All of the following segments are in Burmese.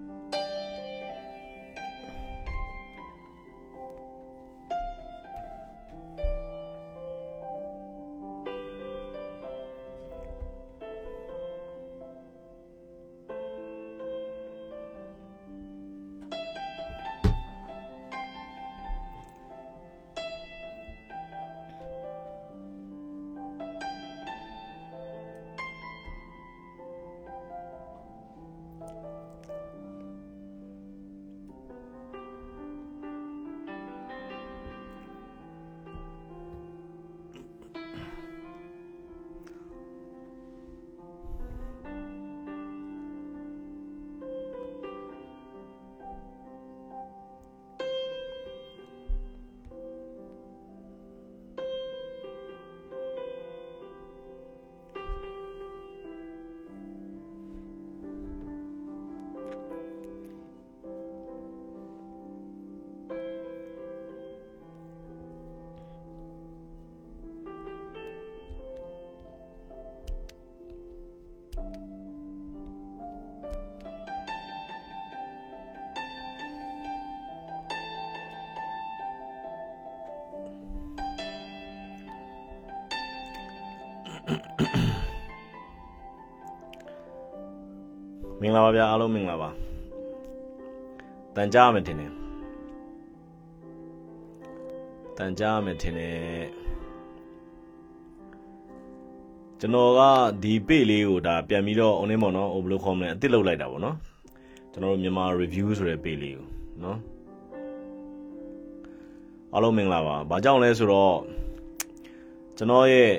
မ င်္ဂလာပါဗျာအားလုံးမင်္ဂလာပါတန်ကြားမယ်ထင်တယ်တန်ကြားမယ်ထင်တယ်ကျွန်တော်ကဒီပေလေးကိုဒါပြန်ပြီးတော့ online ပေါ့နော်ဟိုဘယ်လိုခေါ်မလဲအစ်စ်လုပ်လိုက်တာပေါ့နော်ကျွန်တော်တို့မြန်မာ review ဆိုတဲ့ပေလေးကိုနော်အားလုံးမင်္ဂလာပါဘာကြောင့်လဲဆိုတော့ကျွန်တော်ရဲ့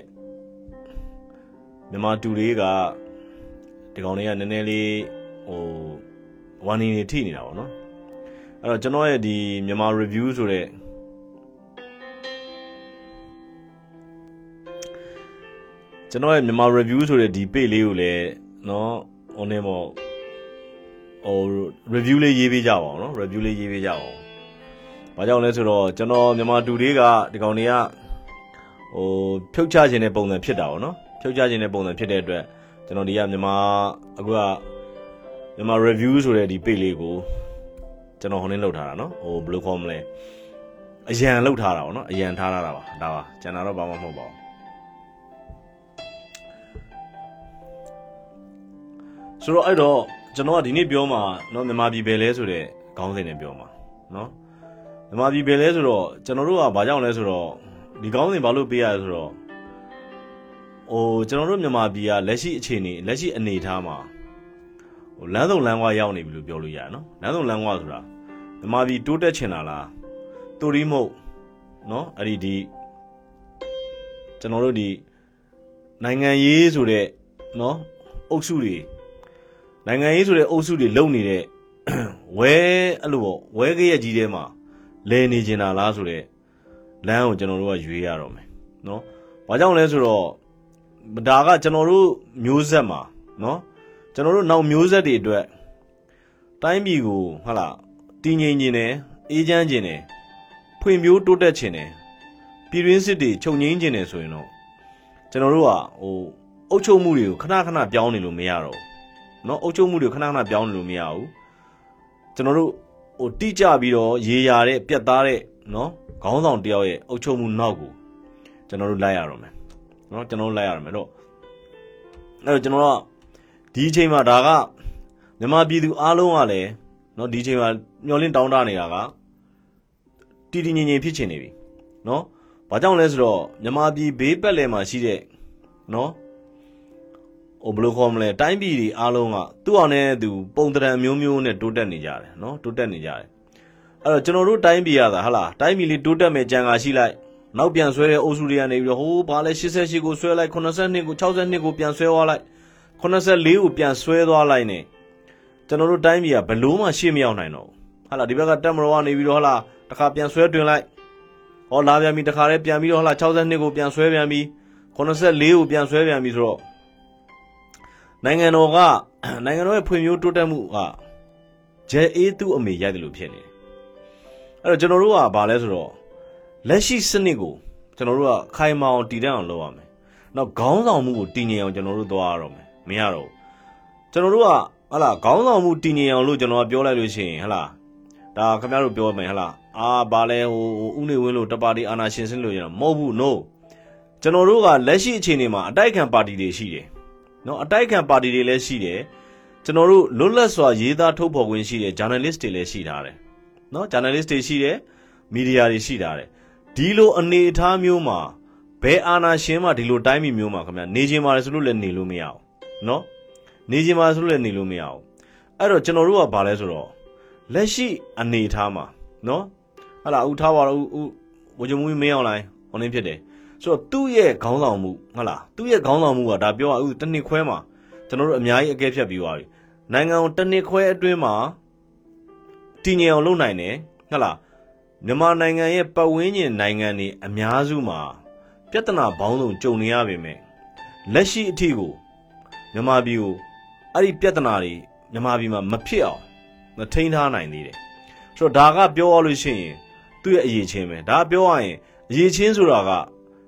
မြန်မာတူလေးကဒီကောင်လေးကနည်းနည်းလေး ဟိုဝါနီနေထိနေတာပေါ့နော်အဲ့တော့ကျွန်တော်ရဲ့ဒီမြန်မာ review ဆိုတဲ့ကျွန်တော်ရဲ့မြန်မာ review ဆိုတဲ့ဒီ page လေးကိုလည်းเนาะဟိုနေမောဟို review လေးရေးပေးကြပါအောင်เนาะ review လေးရေးပေးကြပါအောင်ဘာကြောင့်လဲဆိုတော့ကျွန်တော်မြန်မာတူလေးကဒီကောင်တွေကဟိုဖြုတ်ချခြင်းတဲ့ပုံစံဖြစ်တာပေါ့နော်ဖြုတ်ချခြင်းတဲ့ပုံစံဖြစ်တဲ့အတွက်ကျွန်တော်ဒီကမြန်မာအခုက မြန်မာ review ဆိုတဲ့ဒီ page လေးကိုကျွန်တော်ဟိုနေလောက်ထားတာเนาะဟိုဘယ်လိုခေါ်မလဲအရန်လောက်ထားတာပေါ့နော်အရန်ထားထားတာပါဒါပါကျန်တာတော့ဘာမှမဟုတ်ပါဘူးဆိုတော့အဲ့တော့ကျွန်တော်ကဒီနေ့ပြောမှာเนาะမြန်မာပြည်ပဲလဲဆိုတဲ့ခေါင်းစဉ်နဲ့ပြောမှာเนาะမြန်မာပြည်ပဲလဲဆိုတော့ကျွန်တော်တို့ကဘာကြောင့်လဲဆိုတော့ဒီခေါင်းစဉ်ဘာလို့ပေးရလဲဆိုတော့ဟိုကျွန်တော်တို့မြန်မာပြည်ကလက်ရှိအခြေအနေလက်ရှိအနေအထားမှာ ဟိုလမ်းစုံလမ်းကွာရောက်နေပြီလို့ပြောလို့ရတယ်နော်လမ်းစုံလမ်းကွာဆိုတာမြန်မာပြည်တိုးတက်ချင်တာလားတူရီမုတ်နော်အဲ့ဒီဒီကျွန်တော်တို့ဒီနိုင်ငံရေးဆိုတဲ့နော်အုပ်စုတွေနိုင်ငံရေးဆိုတဲ့အုပ်စုတွေလုံနေတဲ့ဝဲအဲ့လိုပေါ့ဝဲကရက်ကြီးထဲမှာလဲနေကျင်တာလားဆိုတဲ့လမ်းကိုကျွန်တော်တို့ကရွေးရတော့မယ်နော်။ဘာကြောင့်လဲဆိုတော့ဒါကကျွန်တော်တို့မျိုးဆက်မှာနော် ကျွန်တော်တို့နောက်မျိုးဆက်တွေအတွက်တိုင်းပြည်ကိုဟာလာတည်ငြိမ်ခြင်းနဲ့အေးချမ်းခြင်းနဲ့ဖွံ့ဖြိုးတိုးတက်ခြင်းနဲ့ပြည်တွင်းစစ်တွေချုပ်ငြိမ်းခြင်းနဲ့ဆိုရင်တော့ကျွန်တော်တို့ကဟိုအုပ်ချုပ်မှုတွေကိုခဏခဏပြောင်းနေလို့မရတော့ဘူးเนาะအုပ်ချုပ်မှုတွေကိုခဏခဏပြောင်းနေလို့မရဘူးကျွန်တော်တို့ဟိုတိကျပြီးတော့ရေရာတဲ့ပြက်သားတဲ့เนาะခေါင်းဆောင်တယောက်ရဲ့အုပ်ချုပ်မှုနောက်ကိုကျွန်တော်တို့လိုက်ရတော့မယ်เนาะကျွန်တော်တို့လိုက်ရတော့မယ်တော့အဲ့တော့ကျွန်တော်တို့ ဒီအချိန်မှာဒါကမြန်မာပြည်သူအားလုံးကလည်းเนาะဒီအချိန်မှာမျောလင်းတောင်းတနေတာကတည်တည်ငြိမ်ငြိမ်ဖြစ်ချင်နေပြီเนาะဘာကြောင့်လဲဆိုတော့မြန်မာပြည်ဘေးပတ်လည်မှာရှိတဲ့เนาะဟိုဘယ်လိုခေါ်မလဲတိုင်းပြည်တွေအားလုံးကသူ့အောင်နဲ့သူပုံတရံမျိုးမျိုးနဲ့တိုးတက်နေကြတယ်เนาะတိုးတက်နေကြတယ်အဲ့တော့ကျွန်တော်တို့တိုင်းပြည်ရတာဟာလားတိုင်းပြည်လေးတိုးတက်မယ်ကြံကာရှိလိုက်နောက်ပြန်ဆွဲတဲ့အုပ်စုတွေကနေပြီးတော့ဟိုးဘာလဲ88ကိုဆွဲလိုက်82ကို62ကိုပြန်ဆွဲသွားလိုက် 84ကိုပြန်ဆွဲသွားလိုက်နေကျွန်တော်တို့တိုင်းပြည်ကဘလို့မှရှေ့မရောက်နိုင်တော့ဘူးဟာလားဒီဘက်ကတက်မတော်ကနေပြီးတော့ဟာလားတခါပြန်ဆွဲတွင်လိုက်ဟောလာပြန်ပြီတခါလည်းပြန်ပြီးတော့ဟာလား62ကိုပြန်ဆွဲပြန်ပြီ84ကိုပြန်ဆွဲပြန်ပြီဆိုတော့နိုင်ငံတော်ကနိုင်ငံတော်ရဲ့ဖွံ့ဖြိုးတိုးတက်မှုကဂျဲအေးသူ့အမေရိုက်တယ်လို့ဖြစ်နေတယ်အဲ့တော့ကျွန်တော်တို့ကဘာလဲဆိုတော့လက်ရှိစနစ်ကိုကျွန်တော်တို့ကခိုင်မာအောင်တည်တံ့အောင်လုပ်ရမယ်။နောက်ခေါင်းဆောင်မှုကိုတည်ငြိမ်အောင်ကျွန်တော်တို့သွားရတော့မယ်။ မရတော့ဘူး။ကျွန်တော်တို့ကဟလာခေါင်းဆောင်မှုတည်ငြိမ်အောင်လို့ကျွန်တော်ကပြောလိုက်လို့ရှိရင်ဟလာဒါခင်ဗျားတို့ပြောမယ်ဟလာအာဘာလဲဟိုဥနေဝင်းလို့တပါတီအာနာရှင်စင်းလို့ရတော့မဟုတ်ဘူး no ကျွန်တော်တို့ကလက်ရှိအခြေအနေမှာအတိုက်ခံပါတီတွေရှိတယ်နော်အတိုက်ခံပါတီတွေလည်းရှိတယ်ကျွန်တော်တို့လွတ်လပ်စွာရေးသားထုတ်ဖော်ခွင့်ရှိတယ် journalist တွေလည်းရှိထားတယ်နော် journalist တွေရှိတယ်မီဒီယာတွေရှိထားတယ်ဒီလိုအနေအထားမျိုးမှာဘယ်အာဏာရှင်မှဒီလိုတိုင်းပြည်မျိုးမှာခင်ဗျနေချင်းပါတယ်ဆိုလို့လည်းနေလို့မရအောင် နော်နေချင်းပါဆိုလို့လည်းနေလို့မရအောင်အဲ့တော့ကျွန်တော်တို့ကဘာလဲဆိုတော့လက်ရှိအနေအထားမှာနော်ဟလာဦးထားပါတော့ဦးဝကြမူမင်းအောင်လိုင်းဟောင်းနေဖြစ်တယ်ဆိုတော့သူ့ရဲ့ခေါင်းဆောင်မှုဟုတ်လားသူ့ရဲ့ခေါင်းဆောင်မှုကဒါပြောရဦးတစ်နှစ်ခွဲမှာကျွန်တော်တို့အများကြီးအကဲဖြတ်ပြီးသွားပြီနိုင်ငံကိုတစ်နှစ်ခွဲအတွင်းမှာတည်ငြိမ်အောင်လုပ်နိုင်တယ်ဟုတ်လားမြန်မာနိုင်ငံရဲ့ပတ်ဝန်းကျင်နိုင်ငံတွေအများစုမှာ ပြဿနာပေါင်းစုံကြုံနေရပေမဲ့လက်ရှိအထိကို မြန်မာပြည်ကိုအဲ့ဒီပြဿနာတွေမြန်မာပြည်မှာမဖြစ်အောင်မထိန်းထားနိုင်သေးတယ်ဆိုတော့ဒါကပြောရလို့ရှိရင်သူ့ရဲ့အရေးချင်းပဲဒါပြောရရင်အရေးချင်းဆိုတာက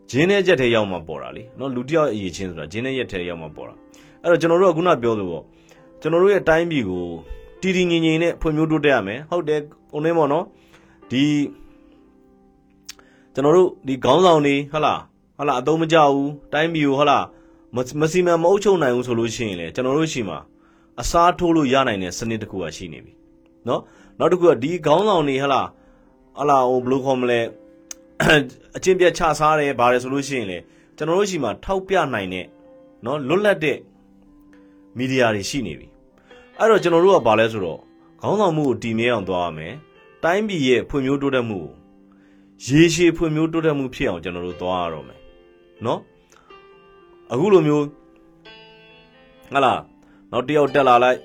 ဂျင်းနဲ့ရက်ထဲရောက်မှပေါ်တာလေနော်လူတစ်ယောက်အရေးချင်းဆိုတာဂျင်းနဲ့ရက်ထဲရောက်မှပေါ်တာအဲ့တော့ကျွန်တော်တို့ကခုနပြောသလိုပေါ့ကျွန်တော်တို့ရဲ့တိုင်းပြည်ကိုတည်တည်ငြိမ်ငြိမ်နဲ့ဖွံ့ဖြိုးတိုးတက်ရမယ်ဟုတ်တယ်ဦးနေမော်နော်ဒီကျွန်တော်တို့ဒီခေါင်းဆောင်တွေဟဟလားဟလာအသုံးမကျဘူးတိုင်းပြည်ကိုဟလာ မစီမံမအုပ်ချုပ်နိုင်ဘူးဆိုလို့ရှိရင်လေကျွန်တော်တို့ရှိမှာအစားထိုးလို့ရနိုင်တဲ့စနစ်တစ်ခုကရှိနေပြီနော်နောက်တစ်ခုကဒီခေါင်းဆောင်တွေဟလာဟလာဟိုဘယ်လိုခေါ်မလဲအချင်းပြတ်ချစားတယ်ဗါတယ်ဆိုလို့ရှိရင်လေကျွန်တော်တို့ရှိမှာထောက်ပြနိုင်တဲ့နော်လွတ်လပ်တဲ့မီဒီယာတွေရှိနေပြီအဲ့တော့ကျွန်တော်တို့ကဗါလဲဆိုတော့ခေါင်းဆောင်မှုကိုတည်မြဲအောင်သွားရမယ်တိုင်းပြည်ရဲ့ဖွံ့ဖြိုးတိုးတက်မှုကိုရေရှည်ဖွံ့ဖြိုးတိုးတက်မှုဖြစ်အောင်ကျွန်တော်တို့သွားရတော့မယ်နော် အခုလိုမျိုးဟလာနောက်တယောက်တက်လာလိုက်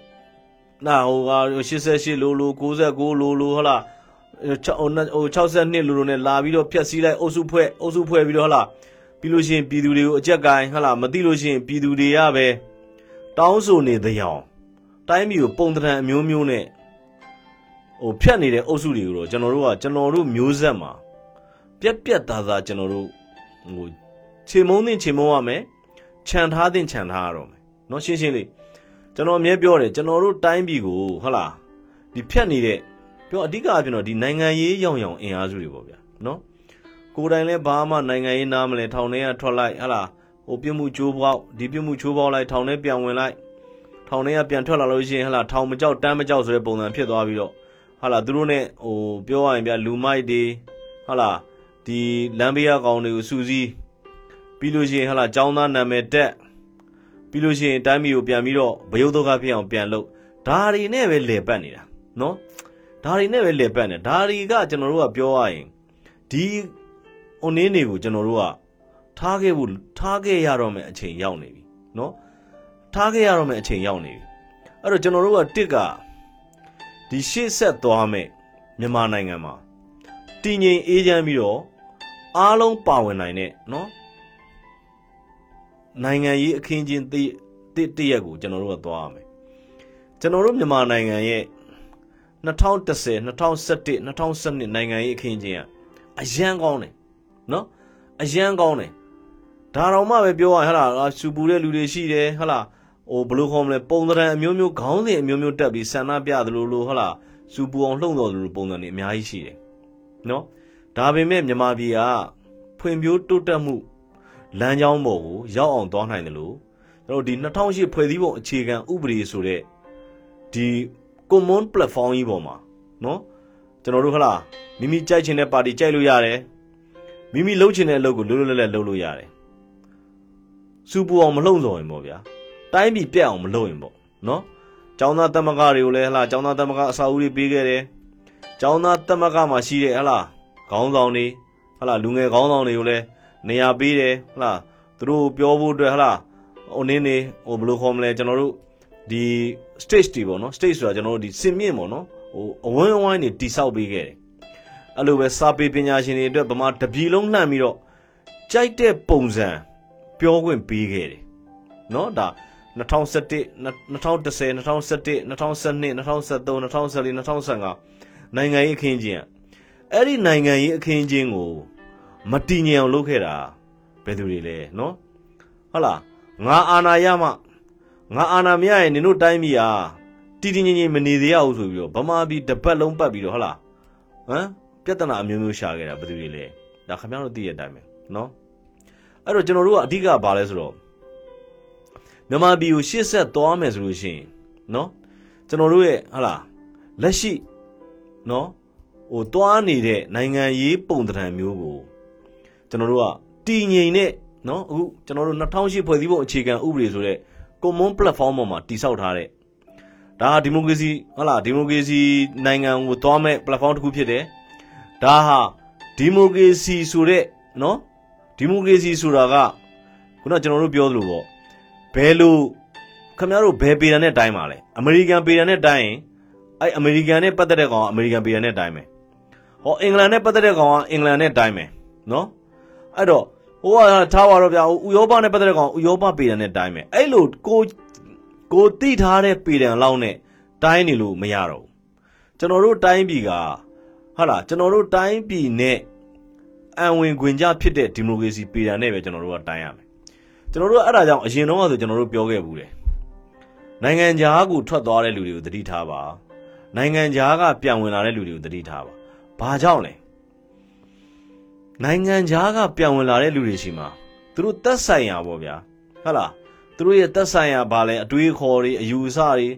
နာဟိုဟာ88လိုလို69လိုလိုဟလာဟို62လိုလိုနဲ့လာပြီးတော့ဖြက်စီးလိုက်အုပ်စုဖွဲ့အုပ်စုဖွဲ့ပြီးတော့ဟလာပြီးလို့ရှိရင်ပြည်သူတွေကိုအကြက်ကိုင်းဟလာမသိလို့ရှိရင်ပြည်သူတွေရပဲတောင်းဆိုနေတဲ့အောင်တိုင်းပြည်ကိုပုံတံအမျိုးမျိုးနဲ့ဟိုဖြတ်နေတဲ့အုပ်စုတွေကိုတော့ကျွန်တော်တို့ကကျွန်တော်တို့မျိုးဆက်မှာပြက်ပြက်သားသားကျွန်တော်တို့ဟိုခြေမုံတင်ခြေမုံရမယ် ခြံထားတင်ခြံထားရတော့မယ်เนาะရှင်းရှင်းလေးကျွန်တော်အမြဲပြောတယ်ကျွန်တော်တို့တိုင်းပြည်ကိုဟုတ်လားဒီဖြတ်နေတဲ့ပြောအဓိကအဖြစ်တော့ဒီနိုင်ငံရေးရောင်ရောင်အင်အားစုတွေပေါ့ဗျာเนาะကိုယ်တိုင်လည်းဘာမှနိုင်ငံရေးနားမလဲထောင်ထဲကထွက်လိုက်ဟလာဟိုပြမှုချိုးပေါက်ဒီပြမှုချိုးပေါက်လိုက်ထောင်ထဲပြန်ဝင်လိုက်ထောင်ထဲကပြန်ထွက်လာလို့ရှိရင်ဟလာထောင်မကြောက်တမ်းမကြောက်ဆိုတဲ့ပုံစံဖြစ်သွားပြီးတော့ဟာလာသူတို့ ਨੇ ဟိုပြောရရင်ဗျလူမိုက်တွေဟာလာဒီလမ်းဘေးကောင်တွေကိုစူးစီး ပြီးလို့ရှိရင်ဟာလာចောင်းသားနာမည်တက်ပြီးလို့ရှိရင်တိုင်းပြည်ကိုပြန်ပြီးတော့ဘယုတ်ဒုက္ခဖြစ်အောင်ပြန်လုပ်ဒါတွေနဲ့ပဲလေပတ်နေတာနော်ဒါတွေနဲ့ပဲလေပတ်နေဒါတွေကကျွန်တော်တို့ကပြောရရင်ဒီအုံနင်းတွေကိုကျွန်တော်တို့ကထားခဲ့ဖို့ထားခဲ့ရတော့မယ့်အချိန်ရောက်နေပြီနော်ထားခဲ့ရတော့မယ့်အချိန်ရောက်နေပြီအဲ့တော့ကျွန်တော်တို့ကတစ်ကဒီရှေ့ဆက်သွားမဲ့မြန်မာနိုင်ငံမှာတည်ငြိမ်အေးချမ်းပြီးတော့အားလုံးပါဝင်နိုင်တဲ့နော် နိုင်ငံရေးအခင်းချင်းတည့်တည့်ရက်ကိုကျွန်တော်တို့ကသွားရမယ်ကျွန်တော်တို့မြန်မာနိုင်ငံရဲ့2010 2011 2012နိုင်ငံရေးအခင်းချင်းကအရန်ကောင်းတယ်နော်အရန်ကောင်းတယ်ဒါတော့မှပဲပြောရဟဟလားစူပူတဲ့လူတွေရှိတယ်ဟဟလားဟိုဘလို့ခေါ်မလဲပုံသဏ္ဍာန်အမျိုးမျိုးခေါင်းစဉ်အမျိုးမျိုးတက်ပြီးဆန္ဒပြသလိုလိုဟုတ်လားစူပူအောင်လှုံ့ဆော်သလိုပုံစံတွေအများကြီးရှိတယ်နော်ဒါပေမဲ့မြန်မာပြည်ကဖွံ့ဖြိုးတိုးတက်မှု လမ်းကြောင်းပေါ်ကိုရောက်အောင်သွားနိုင်တယ်လို့ကျွန်တော်ဒီ2008ဖွဲ့စည်းပုံအခြေခံဥပဒေဆိုတဲ့ဒီ common platform ကြီးပေါ်မှာနော်ကျွန်တော်တို့ဟလားမိမိကြိုက်ချင်တဲ့ပါတီကြိုက်လို့ရတယ်မိမိလှုပ်ချင်တဲ့အလုပ်ကိုလွတ်လွတ်လပ်လပ်လုပ်လို့ရတယ်စူပူအောင်မလှုံ့ဆော်ရင်ပေါ့ဗျာတိုင်းပြည်ပြက်အောင်မလှုံ့ရင်ပေါ့နော်ကျောင်းသားတမကတွေကိုလည်းဟလားကျောင်းသားတမကအစာအုပ်တွေပေးခဲ့တယ်ကျောင်းသားတမကမှာရှိတဲ့ဟလားခေါင်းဆောင်တွေဟလားလူငယ်ခေါင်းဆောင်တွေကိုလည်း နေရာပေးတယ်ဟလာသူတို့ပြောဖို့အတွက်ဟလာဟိုနင်းနေဟိုဘယ်လိုခေါ်မလဲကျွန်တော်တို့ဒီ stage တွေပေါ့နော် stage ဆိုတာကျွန်တော်တို့ဒီစင်မြင့်ပေါ့နော်ဟိုအဝန်းအဝိုင်းတွေတိဆောက်ပေးခဲ့တယ်အဲ့လိုပဲစာပေပညာရှင်တွေအတွက်ဗမာတပြည်လုံးနှံ့ပြီးတော့ကြိုက်တဲ့ပုံစံပြောခွင့်ပေးခဲ့တယ်နော်ဒါ2011 2010 2011 2012 2013 2014 2015နိုင်ငံရေးအခင်းကျင်းအဲ့ဒီနိုင်ငံရေးအခင်းကျင်းကို မတည်ငြိမ်အောင်လုပ်ခဲ့တာဘယ်သူတွေလဲနော်ဟုတ်လားငါအာနာရမှငါအာနာမရရင်နင်တို့တိုင်းပြည်ဟာတီတီငင်ငင်မနေသေးရဘူးဆိုပြီးတော့ဗမာပြည်တစ်ပတ်လုံးပတ်ပြီးတော့ဟုတ်လားဟမ်ပြဿနာအမျိုးမျိုးရှာခဲ့တာဘယ်သူတွေလဲဒါခင်ဗျားတို့သိရတဲ့အတိုင်းပဲနော်အဲ့တော့ကျွန်တော်တို့ကအဓိကဘာလဲဆိုတော့မြန်မာပြည်ကိုရှေ့ဆက်သွားမယ်ဆိုလို့ရှိရင်နော်ကျွန်တော်တို့ရဲ့ဟုတ်လားလက်ရှိနော်ဟိုသွားနေတဲ့နိုင်ငံရေးပုံသဏ္ဍာန်မျိုးကို ကျွန်တော်တို့ကတည်ငြိမ်တဲ့နော်အခုကျွန်တော်တို့2008ဖွဲ့စည်းပုံအခြေခံဥပဒေဆိုတဲ့ common platform ပေါ်မှာတည်ဆောက်ထားတဲ့ဒါဟာဒီမိုကရေစီဟုတ်လားဒီမိုကရေစီနိုင်ငံကိုသွားမဲ့ platform တစ်ခုဖြစ်တယ်ဒါဟာဒီမိုကရေစီဆိုတဲ့နော်ဒီမိုကရေစီဆိုတာကခုနကျွန်တော်တို့ပြောသလိုပေါ့ဘယ်လိုခင်ဗျားတို့ဘယ်ပေတံနဲ့တိုင်းပါလဲအမေရိကန်ပေတံနဲ့တိုင်းရင်အဲ့အမေရိကန်နဲ့ပတ်သက်တဲ့ကောင်ကအမေရိကန်ပေတံနဲ့တိုင်းမယ်ဟောအင်္ဂလန်နဲ့ပတ်သက်တဲ့ကောင်ကအင်္ဂလန်နဲ့တိုင်းမယ်နော် အဲ့တော့ဟိုကထားပါတော့ဗျာဥရောပနဲ့ပတ်သက်တဲ့ကောင်ဥရောပပေတံနဲ့တိုင်းမယ်အဲ့လိုကိုကိုတိထားတဲ့ပေတံလောက်နဲ့တိုင်းနေလို့မရတော့ဘူးကျွန်တော်တို့တိုင်းပြည်ကဟာလားကျွန်တော်တို့တိုင်းပြည်နဲ့အံဝင်ခွင်ကြဖြစ်တဲ့ဒီမိုကရေစီပေတံနဲ့ပဲကျွန်တော်တို့ကတိုင်းရမယ်ကျွန်တော်တို့အဲ့ဒါကြောင့်အရင်တော့ကဆိုကျွန်တော်တို့ပြောခဲ့ဘူးတယ်နိုင်ငံခြားကိုထွက်သွားတဲ့လူတွေကိုသတိထားပါနိုင်ငံခြားကပြန်ဝင်လာတဲ့လူတွေကိုသတိထားပါဘာကြောင့်လဲ နိုင်ငံခြားကပြန်ဝင်လာတဲ့လူတွေရှိမှာသူတို့တက်ဆိုင်ရာပေါ့ဗျာဟုတ်လားသူတို့ရဲ့တက်ဆိုင်ရာဘာလဲအတွေးခေါ်တွေအယူအဆတွေ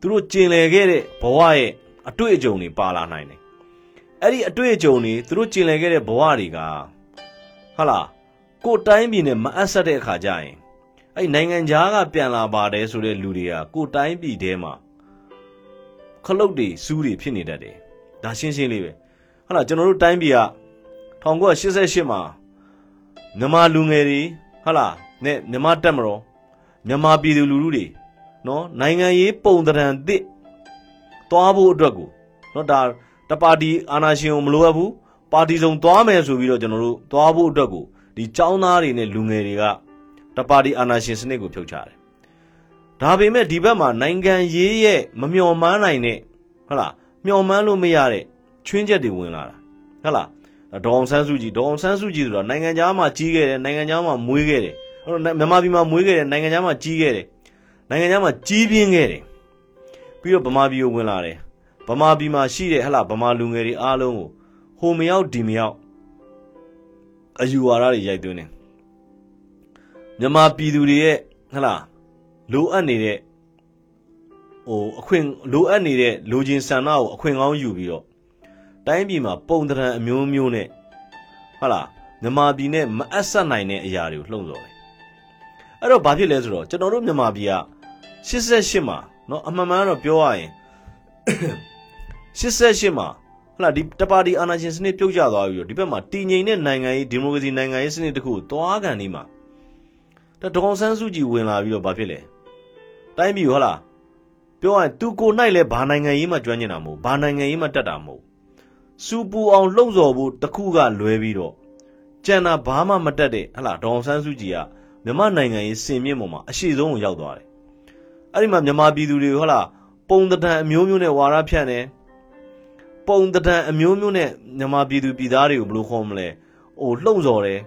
သူတို့ကျင်လည်ခဲ့တဲ့ဘဝရဲ့အတွေ့အကြုံတွေပါလာနိုင်တယ်အဲ့ဒီအတွေ့အကြုံတွေသူတို့ကျင်လည်ခဲ့တဲ့ဘဝတွေကဟုတ်လားကိုယ်တိုင်းပြည်နဲ့မအပ်ဆက်တဲ့အခါကျရင်အဲ့နိုင်ငံခြားကပြန်လာပါတယ်ဆိုတဲ့လူတွေကကိုယ်တိုင်းပြည်ထဲမှာခလုတ်တွေစူးတွေဖြစ်နေတတ်တယ်ဒါရှင်းရှင်းလေးပဲဟုတ်လားကျွန်တော်တို့တိုင်းပြည်က 1988မှာမြန်မာလူငယ်တွေဟုတ်လားနဲ့မြန်မာတက်မတော်မြန်မာပြည်သူလူထုတွေနော်နိုင်ငံရေးပုံသဏ္ဍာန်သစ်သွားဖို့အတွက်ကိုနော်ဒါတပါတီအာဏာရှင်ကိုမလိုအပ်ဘူးပါတီစုံသွားမယ်ဆိုပြီးတော့ကျွန်တော်တို့သွားဖို့အတွက်ကိုဒီចောင်းသားတွေနဲ့လူငယ်တွေကတပါတီအာဏာရှင်စနစ်ကိုဖြုတ်ချတယ်ဒါပေမဲ့ဒီဘက်မှာနိုင်ငံရေးရဲ့မမျှော်မှန်းနိုင်တဲ့ဟုတ်လားမျှော်မှန်းလို့မရတဲ့ချွင်းချက်တွေဝင်လာတာဟုတ်လား ဒေါအောင်ဆန်းစုကြည်ဒေါအောင်ဆန်းစုကြည်ဆိုတာနိုင်ငံသားမှာကြီးခဲ့တယ်နိုင်ငံသားမှာမွေးခဲ့တယ်ဟုတ်မြန်မာပြည်မှာမွေးခဲ့တယ်နိုင်ငံသားမှာကြီးခဲ့တယ်နိုင်ငံသားမှာကြီးပြင်းခဲ့တယ်ပြီးတော့ဗမာပြည်ကိုဝင်လာတယ်ဗမာပြည်မှာရှိတဲ့ဟလာဗမာလူငယ်တွေအားလုံးကိုဟိုမရောက်ဒီမရောက်အယူဝါဒတွေရိုက်သွင်းတယ်မြန်မာပြည်သူတွေရဲ့ဟလာလိုအပ်နေတဲ့ဟိုအခွင့်လိုအပ်နေတဲ့လူချင်းဆန္ဒကိုအခွင့်ကောင်းယူပြီးတော့ တိုင်းပြည်မှာပုံတံအမျိုးမျိုးနဲ့ဟုတ်လားမြန်မာပြည်နဲ့မအပ်ဆက်နိုင်တဲ့အရာတွေကိုလှုံ့ဆော်တယ်အဲ့တော့ဘာဖြစ်လဲဆိုတော့ကျွန်တော်တို့မြန်မာပြည်က88မှာเนาะအမှန်မှန်တော့ပြောရရင်88မှာဟုတ်လားဒီတပါတီအာဏာရှင်စနစ်ပြုတ်ကျသွားပြီးတော့ဒီဘက်မှာတည်ငြိမ်တဲ့နိုင်ငံရေးဒီမိုကရေစီနိုင်ငံရေးစနစ်တစ်ခုသွားကန်နေမှာဒါဒေါအောင်ဆန်းစုကြည်ဝင်လာပြီးတော့ဘာဖြစ်လဲတိုင်းပြည်ဟုတ်လားပြောရရင်သူကိုနိုင်လဲဘာနိုင်ငံရေးမှကျွမ်းကျင်တာမဟုတ်ဘာနိုင်ငံရေးမှတက်တာမဟုတ် စူပူအောင်လှုံ့ဆော်ဖို့တခုကလွဲပြီးတော့ကြံတာဘာမှမတက်တဲ့ဟလာဒေါအောင်ဆန်းစုကြည်ကမြမနိုင်ငံရေးစင်မြင့်ပေါ်မှာအရှိဆုံးကိုရောက်သွားတယ်အဲ့ဒီမှာမြန်မာပြည်သူတွေဟလာပုံတံအမျိုးမျိုးနဲ့ဝါရဖြန့်တယ်ပုံတံအမျိုးမျိုးနဲ့မြန်မာပြည်သူပြည်သားတွေကိုဘယ်လိုခေါ်မလဲဟိုလှုံ့ဆော်တယ်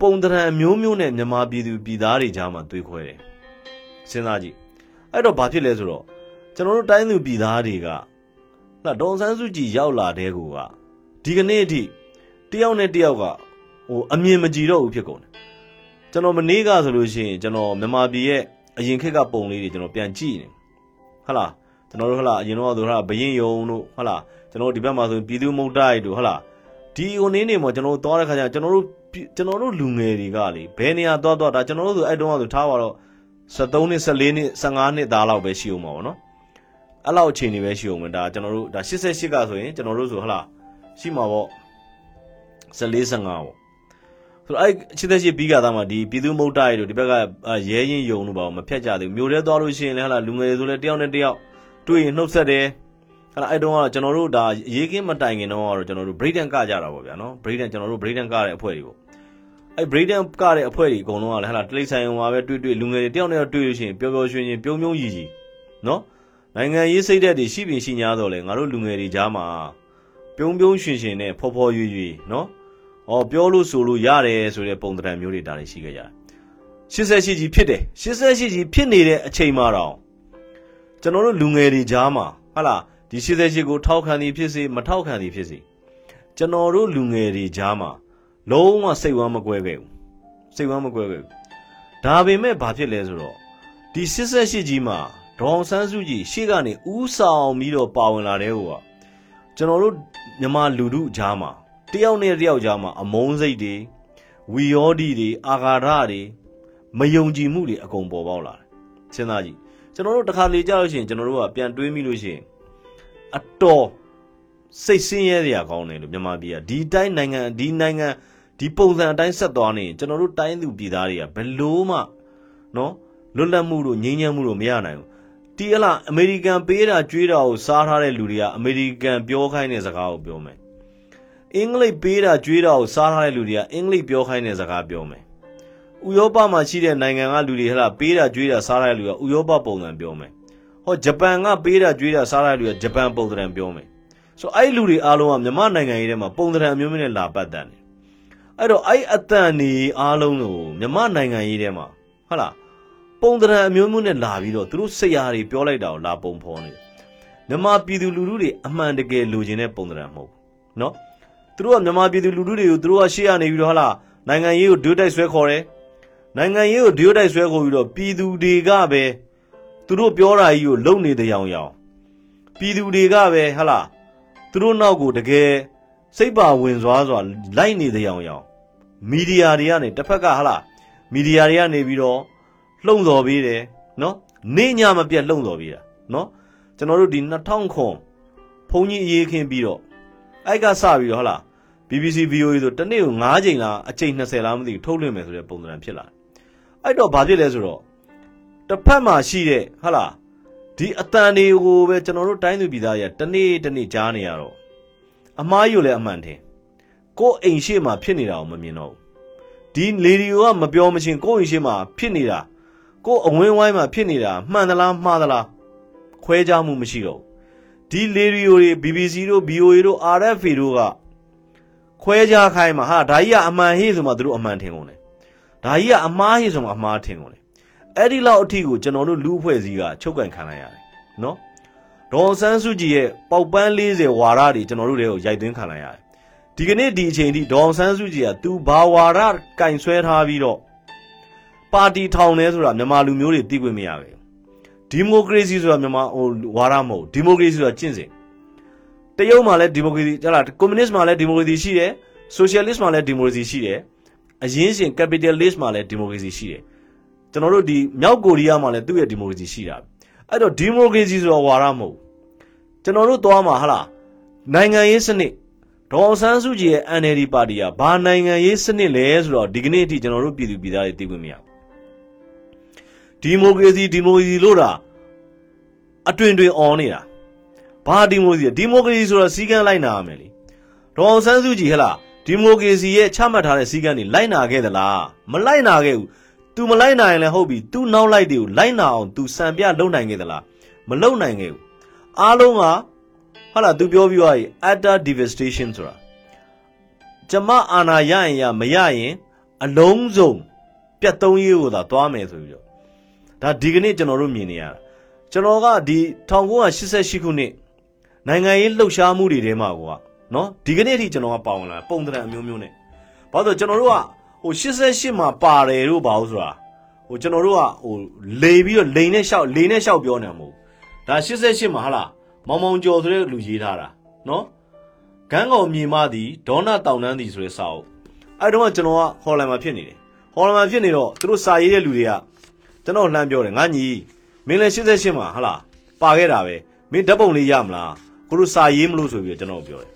ပုံတံအမျိုးမျိုးနဲ့မြန်မာပြည်သူပြည်သားတွေကြားမှာတွေးခွဲတယ်စဉ်းစားကြည့်အဲ့တော့ဘာဖြစ်လဲဆိုတော့ကျွန်တော်တို့တိုင်းသူပြည်သားတွေက လာဒေါန်ဆန်းစုကြည်ရောက်လာတဲ့ကူကဒီကနေ့အထိတယောက်နဲ့တယောက်ကဟိုအမြင်မကြည်တော့ဘူးဖြစ်ကုန်တယ်ကျွန်တော်မနေ့ကဆိုလို့ရှိရင်ကျွန်တော်မြန်မာပြည်ရဲ့အရင်ခေတ်ကပုံလေးတွေကျွန်တော်ပြန်ကြည့်နေဟုတ်လားကျွန်တော်တို့ဟုတ်လားအရင်တော့ဆိုဟုတ်လားဘရင်ယုံတို့ဟုတ်လားကျွန်တော်ဒီဘက်မှာဆိုပြည်သူမုတ်တိုက်တို့ဟုတ်လားဒီဟိုနေ့နေမှာကျွန်တော်တို့သွားတဲ့ခါကျကျွန်တော်တို့ကျွန်တော်တို့လူငယ်တွေကလေဘယ်နေရာသွားသွားဒါကျွန်တော်တို့ဆိုအဲ့တုန်းကဆိုထားပါတော့73နှစ်14နှစ်15နှစ်သားလောက်ပဲရှိအောင်ပါဗောနော် အဲ့လောက်အချိန်နေပဲရှိအောင်မဒါကျွန်တော်တို့ဒါ88ကဆိုရင်ကျွန်တော်တို့ဆိုဟလာရှိမှာပေါ့14 15ပေါ့ဆိုတော့အဲ့88ပြီးကသားမှာဒီပြည်သူမုတ်တိုက်တို့ဒီဘက်ကရဲရင်ယုံတို့ပါမဖြတ်ကြသေးဘူးမြို့ထဲသွားလို့ရှိရင်လည်းဟလာလူငယ်တွေဆိုလည်းတယောက်နဲ့တယောက်တွေ့ရင်နှုတ်ဆက်တယ်ဟလာအဲ့တုန်းကကျွန်တော်တို့ဒါရေးကင်းမတိုင်ခင်တော့ကတော့ကျွန်တော်တို့ break dance ကကြတာပေါ့ဗျာနော် break dance ကျွန်တော်တို့ break dance ကတဲ့အဖွဲ့တွေပေါ့အဲ့ break dance ကတဲ့အဖွဲ့တွေအကုန်လုံးကလည်းဟလာတလိဆိုင်အောင်ပါပဲတွေ့တွေ့လူငယ်တွေတယောက်နဲ့တွေ့လို့ရှိရင်ပျော်ပျော်ရွှင်ရွှင်ပြုံးပြုံးရည်ရည်နော် နိုင်ငံရေးစိတ်ဓာတ်တွေရှိပင်ရှိ냐တော့လေငါတို့လူငယ်တွေကြားမှာပြုံးပြုံးရွှင်ရွှင်နဲ့ဖော်ဖော်ရွရွနော်။အော်ပြောလို့ဆိုလို့ရတယ်ဆိုတဲ့ပုံသဏ္ဍာန်မျိုးတွေဒါတွေရှိခဲ့ကြတယ်။88ကြီးဖြစ်တယ်88ကြီးဖြစ်နေတဲ့အချိန်မှာတော့ကျွန်တော်တို့လူငယ်တွေကြားမှာဟာလားဒီ88ကိုထောက်ခံသည်ဖြစ်စေမထောက်ခံသည်ဖြစ်စေကျွန်တော်တို့လူငယ်တွေကြားမှာလုံးဝစိတ်ဝမ်းမကွဲခဲ့ဘူးစိတ်ဝမ်းမကွဲခဲ့ဘူးဒါပေမဲ့ဘာဖြစ်လဲဆိုတော့ဒီ88ကြီးမှာ ဒေါအောင်ဆန်းစုကြည်ရှေ့ကနေဥဆောင်ပြီးတော့ပါဝင်လာတဲ့ဟိုကကျွန်တော်တို့မြန်မာလူထုကြားမှာတယောက်နဲ့တယောက်ကြားမှာအမုန်းစိတ်တွေဝီယောဒီတွေအာဃာတတွေမယုံကြည်မှုတွေအကုန်ပေါ်ပေါက်လာတယ်စဉ်းစားကြည့်ကျွန်တော်တို့တစ်ခါလေကြာလို့ရှိရင်ကျွန်တော်တို့ကပြန်တွေးမိလို့ရှိရင်အတော်စိတ်ဆင်းရဲစရာကောင်းတယ်လို့မြန်မာပြည်ကဒီတိုင်းနိုင်ငံဒီနိုင်ငံဒီပုံစံအတိုင်းဆက်သွားနေရင်ကျွန်တော်တို့တိုင်းသူပြည်သားတွေကဘယ်လို့မှနော်လွတ်လပ်မှုတို့ငြိမ်းချမ်းမှုတို့မရနိုင်ဘူး တီးအလားအမေရိကန်ပေးတာကြွေးတာကိုစားထားတဲ့လူတွေကအမေရိကန်ပြောခိုင်းတဲ့စကားကိုပြောမယ်အင်္ဂလိပ်ပေးတာကြွေးတာကိုစားထားတဲ့လူတွေကအင်္ဂလိပ်ပြောခိုင်းတဲ့စကားပြောမယ်ဥရောပမှာရှိတဲ့နိုင်ငံကလူတွေဟလာပေးတာကြွေးတာစားထားတဲ့လူကဥရောပပုံစံပြောမယ်ဟောဂျပန်ကပေးတာကြွေးတာစားထားတဲ့လူကဂျပန်ပုံစံပြောမယ်ဆိုအဲ့လူတွေအားလုံးကမြန်မာနိုင်ငံရေးထဲမှာပုံစံအမျိုးမျိုးနဲ့လာပတ်တန်တယ်အဲ့တော့အဲ့အတန်နေအားလုံးကိုမြန်မာနိုင်ငံရေးထဲမှာဟုတ်လား ပုံတရံအမျိုးမျိုးနဲ့လာပြီးတော့သူတို့ဆရာတွေပြောလိုက်တာကိုလာပုံဖော်နေတယ်။မြန်မာပြည်သူလူထုတွေအမှန်တကယ်လိုချင်တဲ့ပုံတရံမဟုတ်ဘူး။နော်။သူတို့ကမြန်မာပြည်သူလူထုတွေကိုသူတို့ကရှေ့ရနေပြီးတော့ဟာလားနိုင်ငံရေးကိုဒွိတိုက်ဆွဲခေါ်တယ်။နိုင်ငံရေးကိုဒွိတိုက်ဆွဲခေါ်ပြီးတော့ပြည်သူတွေကပဲသူတို့ပြောတာကြီးကိုလုံနေတဲ့ရောင်ရောင်ပြည်သူတွေကပဲဟာလားသူတို့နောက်ကိုတကယ်စိတ်ပါဝင်စွာစွာလိုက်နေတဲ့ရောင်ရောင်မီဒီယာတွေကနေတစ်ဖက်ကဟာလားမီဒီယာတွေကနေပြီးတော့ လှုံ့ဆော်ပေးတယ်နော်နေညမပြတ်လှုံ့ဆော်ပေးတာနော်ကျွန်တော်တို့ဒီ2000ခွန်ဘုံကြီးအေးခင်းပြီးတော့အဲ့ကစပြီးတော့ဟုတ်လား BBC VOA ဆိုတနေ့ကို9ချိန်လားအချိန်20လားမသိဘူးထုတ်လွှင့်မယ်ဆိုတဲ့ပုံစံဖြစ်လာတယ်အဲ့တော့ဘာဖြစ်လဲဆိုတော့တစ်ဖက်မှာရှိတဲ့ဟုတ်လားဒီအတန်တွေကိုပဲကျွန်တော်တို့တိုင်းသူပြည်သားတွေကတနေ့တနေ့ကြားနေရတော့အမားကြီးကိုလည်းအမှန်ထင်ကိုယ်အိမ်ရှိမှဖြစ်နေတာကိုမမြင်တော့ဘူးဒီလေဒီယိုကမပြောမချင်းကိုယ်အိမ်ရှိမှဖြစ်နေတာ ကိုယ်အဝင်းဝိုင်းမှာဖြစ်နေတာမှန်သလားမှားသလားခွဲခြားမှုမရှိတော့ဒီလေဒီယိုတွေ BBC တို့ VOA တို့ RFA တို့ကခွဲခြားခိုင်းမှာဟာဒါကြီးကအမှန်ဟေ့ဆိုမှသူတို့အမှန်ထင်ကုန်တယ်ဒါကြီးကအမှားဟေ့ဆိုမှအမှားထင်ကုန်တယ်အဲ့ဒီလောက်အထိကိုကျွန်တော်တို့လူအဖွဲ့စည်းကချုပ်ကန်ခံလိုက်ရတယ်နော်ဒေါ်ဆန်းစုကြည်ရဲ့ပေါက်ပန်း40ဝါရတွေကျွန်တော်တို့တွေကိုရိုက်သွင်းခံလိုက်ရတယ်ဒီကနေ့ဒီအချိန်ထိဒေါ်ဆန်းစုကြည်ကသူဘာဝါရကင်ဆွဲထားပြီးတော့ ပါတီထောင်နေဆိုတာမြန်မာလူမျိုးတွေသိခွင့်မရဘူးဒီမိုကရေစီဆိုတာမြန်မာဟိုဝါရမဟုတ်ဒီမိုကရေစီဆိုတာကျင့်စဉ်တရုတ်မှာလည်းဒီမိုကရေစီဟလာကွန်မြူနစ်မှာလည်းဒီမိုကရေစီရှိတယ်ဆိုရှယ်လစ်မှာလည်းဒီမိုကရေစီရှိတယ်အရင်းရှင်ကပီတယ်လစ်မှာလည်းဒီမိုကရေစီရှိတယ်ကျွန်တော်တို့ဒီမြောက်ကိုရီးယားမှာလည်းသူ့ရဲ့ဒီမိုကရေစီရှိတာအဲ့တော့ဒီမိုကရေစီဆိုတာဝါရမဟုတ်ကျွန်တော်တို့သွားမှာဟလာနိုင်ငံရေးစနစ်ဒေါအောင်ဆန်းစုကြည်ရဲ့ NLD ပါတီကဘာနိုင်ငံရေးစနစ်လဲဆိုတော့ဒီကနေ့အထိကျွန်တော်တို့ပြည်သူပြည်သားတွေသိခွင့်မရဘူး ဒီမိုကရေစီဒီမိုကရေစီလို့တာအတွင်တွင်အော်နေတာဘာဒီမိုကရေစီဒီမိုကရေစီဆိုတော့စီကံလိုက်နာရမယ်လေဒေါအောင်ဆန်းစုကြည်ဟဲ့လားဒီမိုကရေစီရဲ့ချမှတ်ထားတဲ့စီကံတွေလိုက်နာခဲ့သလားမလိုက်နာခဲ့ဘူး तू မလိုက်နိုင်ရင်လည်းဟုတ်ပြီ तू နောက်လိုက်တွေကိုလိုက်နာအောင် तू စံပြလုံနိုင်ခဲ့သလားမလုံနိုင်ခဲ့ဘူးအားလုံးကဟာလား तू ပြောပြီးသွားပြီ utter devastation ဆိုတာကျမအာနာရရင်ရမရရင်အလုံးစုံပြတ်သုံးရေးကိုသာသွားမယ်ဆိုပြီးတော့ ဒါဒီကနေ့ကျွန်တော်တို့မြင်နေရတာကျွန်တော်ကဒီ1988ခုနှစ်နိုင်ငံရေးလှုပ်ရှားမှုတွေထဲမှာကွာနော်ဒီကနေ့အထိကျွန်တော်ကပါဝင်လာပုံသဏ္ဍာန်အမျိုးမျိုးနဲ့ဘာလို့ကျွန်တော်တို့ကဟို88မှာပါတယ်လို့ပါဘူးဆိုတာဟိုကျွန်တော်တို့ကဟိုလေပြီးတော့လိန်နဲ့ရှောက်လေနဲ့ရှောက်ပြောနေမှာမဟုတ်ဒါ88မှာဟာလားမောင်မောင်ကျော်ဆိုတဲ့လူရေးထားတာနော်ဂန်းကောင်မြေမသည်ဒေါနာတောင်တန်းသည်ဆိုတဲ့စာအုပ်အဲ့တော့ကျွန်တော်ကဟော်လန်မှာဖြစ်နေတယ်ဟော်လန်မှာဖြစ်နေတော့သူတို့စာရေးတဲ့လူတွေက ကျွန်တော်လှမ်းပြောတယ်ငါညီမင်းလည်း88မှာဟာလားပါခဲ့တာပဲမင်းဓာတ်ပုံလေးရမလားကိုတို့စာရေးမလို့ဆိုပြီးတော့ကျွန်တော်ပြောတယ်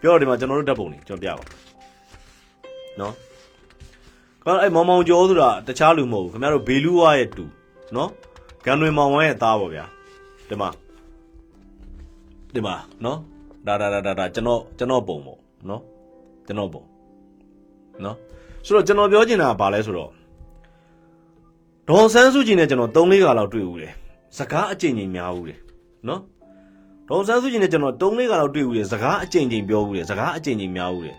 ပြောတော့ဒီမှာကျွန်တော်တို့ဓာတ်ပုံလေးကျွန်တော်ပြပါနော်ခေါင်းအဲ့မောင်မောင်ကျော်ဆိုတာတခြားလူမဟုတ်ဘူးခင်ဗျားတို့ဘေလူဝါရဲ့တူနော်ဂန်တွေမောင်ဝမ်းရဲ့သားပေါ့ဗျာဒီမှာဒီမှာနော်ဒါဒါဒါဒါကျွန်တော်ကျွန်တော်ပုံပေါ့နော်ကျွန်တော်ပုံနော်ဆိုတော့ကျွန်တော်ပြောချင်တာကဘာလဲဆိုတော့ ဒေါ်ဆန်းစုကြည်နဲ့ကျွန်တော်3-4ခါလောက်တွေ့ဦးတယ်စကားအကျဉ်းချင်းများဦးတယ်နော်ဒေါ်ဆန်းစုကြည်နဲ့ကျွန်တော်3-4ခါလောက်တွေ့ဦးတယ်စကားအကျဉ်းချင်းပြောဦးတယ်စကားအကျဉ်းချင်းများဦးတယ်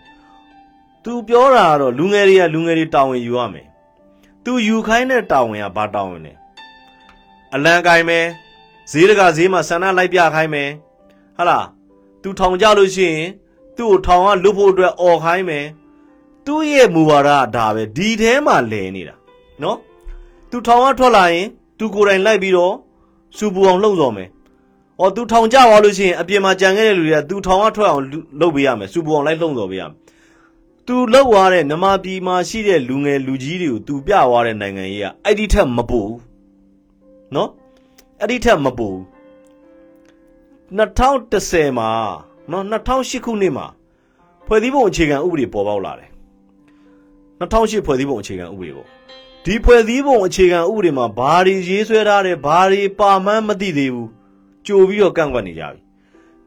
သူပြောတာကတော့လူငယ်တွေကလူငယ်တွေတာဝန်ယူရမယ်သူယူခိုင်းတဲ့တာဝန်ကဘာတာဝန်လဲအလံကိုင်းမယ်ဈေးတကဈေးမှာဆန္ဒလိုက်ပြခိုင်းမယ်ဟာလားသူထောင်ကြလို့ရှိရင်သူ့ကိုထောင်ကလွတ်ဖို့အတွက်អော်ခိုင်းမယ်သူ့ရဲ့မူဝါဒကဒါပဲဒီထဲမှာလဲနေတာနော် သူထောင်ကထွက်လာရင်သူကိုယ်တိုင်လိုက်ပြီးတော့စူပူအောင်လှုပ်တော်မယ်။အော်သူထောင်ကြသွားလို့ရှိရင်အပြင်မှာကြံခဲ့တဲ့လူတွေကသူထောင်ကထွက်အောင်လုပ်ပေးရမယ်စူပူအောင်လိုက်လှုံ့တော်ပေးရမယ်။သူလှုပ်သွားတဲ့နမပြည်မှာရှိတဲ့လူငယ်လူကြီးတွေကိုသူပြသွားတဲ့နိုင်ငံရေးကအဲ့ဒီထက်မပူဘူး။နော်အဲ့ဒီထက်မပူဘူး2010မှာနော်2008ခုနှစ်မှာဖွဲ့စည်းပုံအခြေခံဥပဒေပေါ်ပေါက်လာတယ်2008ဖွဲ့စည်းပုံအခြေခံဥပဒေပေါ့ ဒီဖွဲ့စည်းပုံအခြေခံဥပဒေမှာဘာတွေရေးဆွဲထားတယ်ဘာတွေပါမှန်းမသိသေးဘူးကြိုပြီးတော့ကန့်ကွက်နေကြပြီ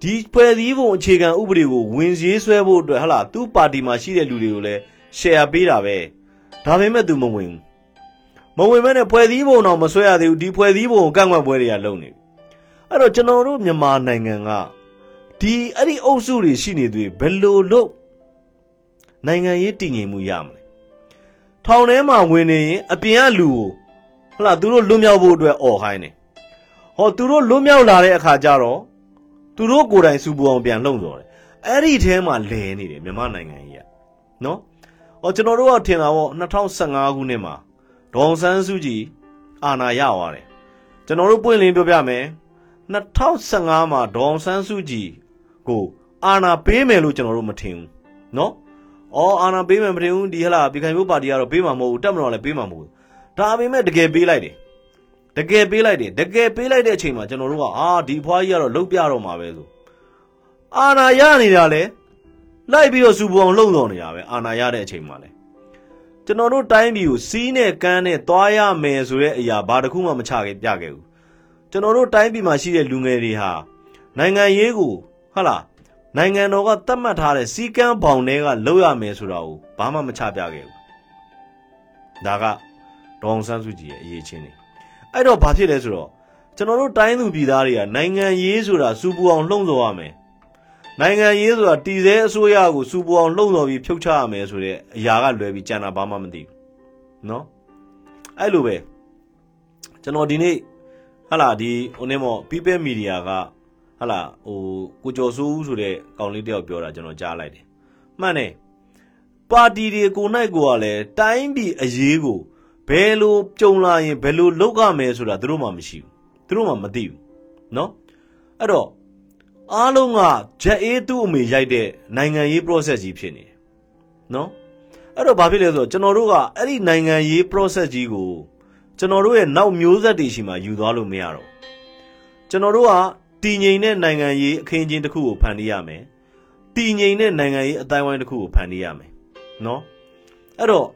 ဒီဖွဲ့စည်းပုံအခြေခံဥပဒေကိုဝင်ရေးဆွဲဖို့အတွက်ဟလာသူ့ပါတီမှာရှိတဲ့လူတွေကိုလည်း share ပေးတာပဲဒါပေမဲ့သူမဝင်ဘူးမဝင်မဲ့နဲ့ဖွဲ့စည်းပုံတော့မဆွဲရသေးဘူးဒီဖွဲ့စည်းပုံကိုကန့်ကွက်ပွဲတွေကလုပ်နေပြီအဲ့တော့ကျွန်တော်တို့မြန်မာနိုင်ငံကဒီအဲ့ဒီအုပ်စုတွေရှိနေသေးဘယ်လိုလုပ်နိုင်ငံရေးတည်ငြိမ်မှုရမလဲ ထောင်ထဲမှာဝင်နေရင်အပြင်ကလူကိုဟလာသူတို့လွတ်မြောက်ဖို့အတွက်អော်ဟိုင်းနေဟောသူတို့လွတ်မြောက်လာတဲ့အခါကျတော့သူတို့ကိုယ်တိုင်စူပူအောင်ပြန်လှုံ့ဆော်တယ်အဲ့ဒီထဲမှာလဲနေတယ်မြန်မာနိုင်ငံကြီးကနော်ဟောကျွန်တော်တို့ကထင်တာပေါ့2015ခုနှစ်မှာဒေါန်ဆန်းစုကြည်အာဏာရသွားတယ်ကျွန်တော်တို့ပွင့်လင်းပြောပြမယ်2015မှာဒေါန်ဆန်းစုကြည်ကိုအာဏာပေးမယ်လို့ကျွန်တော်တို့မထင်ဘူးနော် အော်အာဏာပေးမယ်မထင်ဘူးဒီဟလာပြည်ခိုင်မှုပါတီကတော့ပေးမှာမဟုတ်ဘူးတက်မတော်လည်းပေးမှာမဟုတ်ဘူးဒါပေမဲ့တကယ်ပေးလိုက်တယ်တကယ်ပေးလိုက်တယ်တကယ်ပေးလိုက်တဲ့အချိန်မှာကျွန်တော်တို့ကအာဒီဖွားကြီးကတော့လုတ်ပြတော့မှာပဲဆိုအာဏာရနေတာလေလိုက်ပြီးတော့စူပူအောင်လှုံ့ဆော်နေတာပဲအာဏာရတဲ့အချိန်မှာလေကျွန်တော်တို့တိုင်းပြည်ကိုစီးနဲ့ကန်းနဲ့သွားရမယ်ဆိုတဲ့အရာဘာတစ်ခုမှမချခဲ့ပြခဲ့ဘူးကျွန်တော်တို့တိုင်းပြည်မှာရှိတဲ့လူငယ်တွေဟာနိုင်ငံရေးကိုဟုတ်လား နိုင်ငံတော်ကသတ်မှတ်ထားတဲ့စီကံပေါင်တွေကလောက်ရမယ်ဆိုတာကိုဘာမှမချပြခဲ့ဘူး။ဒါကဒေါအောင်ဆန်းစုကြည်ရဲ့အရေးချင်းနေ။အဲ့တော့ဘာဖြစ်လဲဆိုတော့ကျွန်တော်တို့တိုင်းသူပြည်သားတွေကနိုင်ငံရေးဆိုတာစူပူအောင်လှုံ့ဆော်ရမယ်။နိုင်ငံရေးဆိုတာတည်ဆဲအစိုးရကိုစူပူအောင်လှုံ့ဆော်ပြီးဖြုတ်ချရမယ်ဆိုတဲ့အရာကလွယ်ပြီးကြံတာဘာမှမသိဘူး။နော်။အဲ့လိုပဲကျွန်တော်ဒီနေ့ဟလာဒီဟိုနေ့မော People Media က ဟလာဟိုကိုကျော်စိုးဦးဆိုတဲ့ကောင်လေးတယောက်ပြောတာကျွန်တော်ကြားလိုက်တယ်မှန်တယ်ပါတီတွေကိုနိုင်ကိုကလည်းတိုင်းပြည်အရေးကိုဘယ်လိုကြုံလာရင်ဘယ်လိုလုပ်ရမယ်ဆိုတာသူတို့မှမရှိဘူးသူတို့မှမသိဘူးเนาะအဲ့တော့အားလုံးကဂျက်အေးသူ့အမေရိုက်တဲ့နိုင်ငံရေး process ကြီးဖြစ်နေတယ်เนาะအဲ့တော့ဘာဖြစ်လဲဆိုတော့ကျွန်တော်တို့ကအဲ့ဒီနိုင်ငံရေး process ကြီးကိုကျွန်တော်တို့ရဲ့နောက်မျိုးဆက်တွေရှိမှယူသွားလို့မရတော့ကျွန်တော်တို့က တည်ငြိမ်တဲ့နိုင်ငံရေးအခင်းအကျင်းတစ်ခုကိုဖန်တီးရမယ်တည်ငြိမ်တဲ့နိုင်ငံရေးအတိုင်းဝိုင်းတစ်ခုကိုဖန်တီးရမယ်နော်အဲ့တော့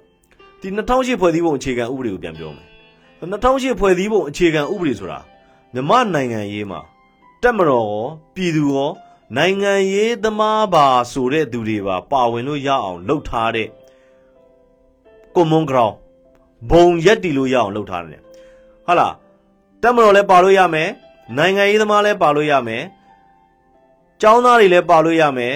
ဒီ2008ဖွဲ့စည်းပုံအခြေခံဥပဒေကိုပြန်ပြောမယ်2008ဖွဲ့စည်းပုံအခြေခံဥပဒေဆိုတာမြမနိုင်ငံရေးမှာတက်မတော်ရောပြည်သူရောနိုင်ငံရေးသမားပါဆိုတဲ့သူတွေပါပါဝင်လို့ရအောင်လှုပ်ထားတဲ့ common ground ဘုံရက်တီလို့ရအောင်လုပ်ထားတယ်ဟုတ်လားတက်မတော်လည်းပါလို့ရမယ် နိုင်ငံရေးသမားလည်းပါလို့ရမယ်ကျောင်းသားတွေလည်းပါလို့ရမယ်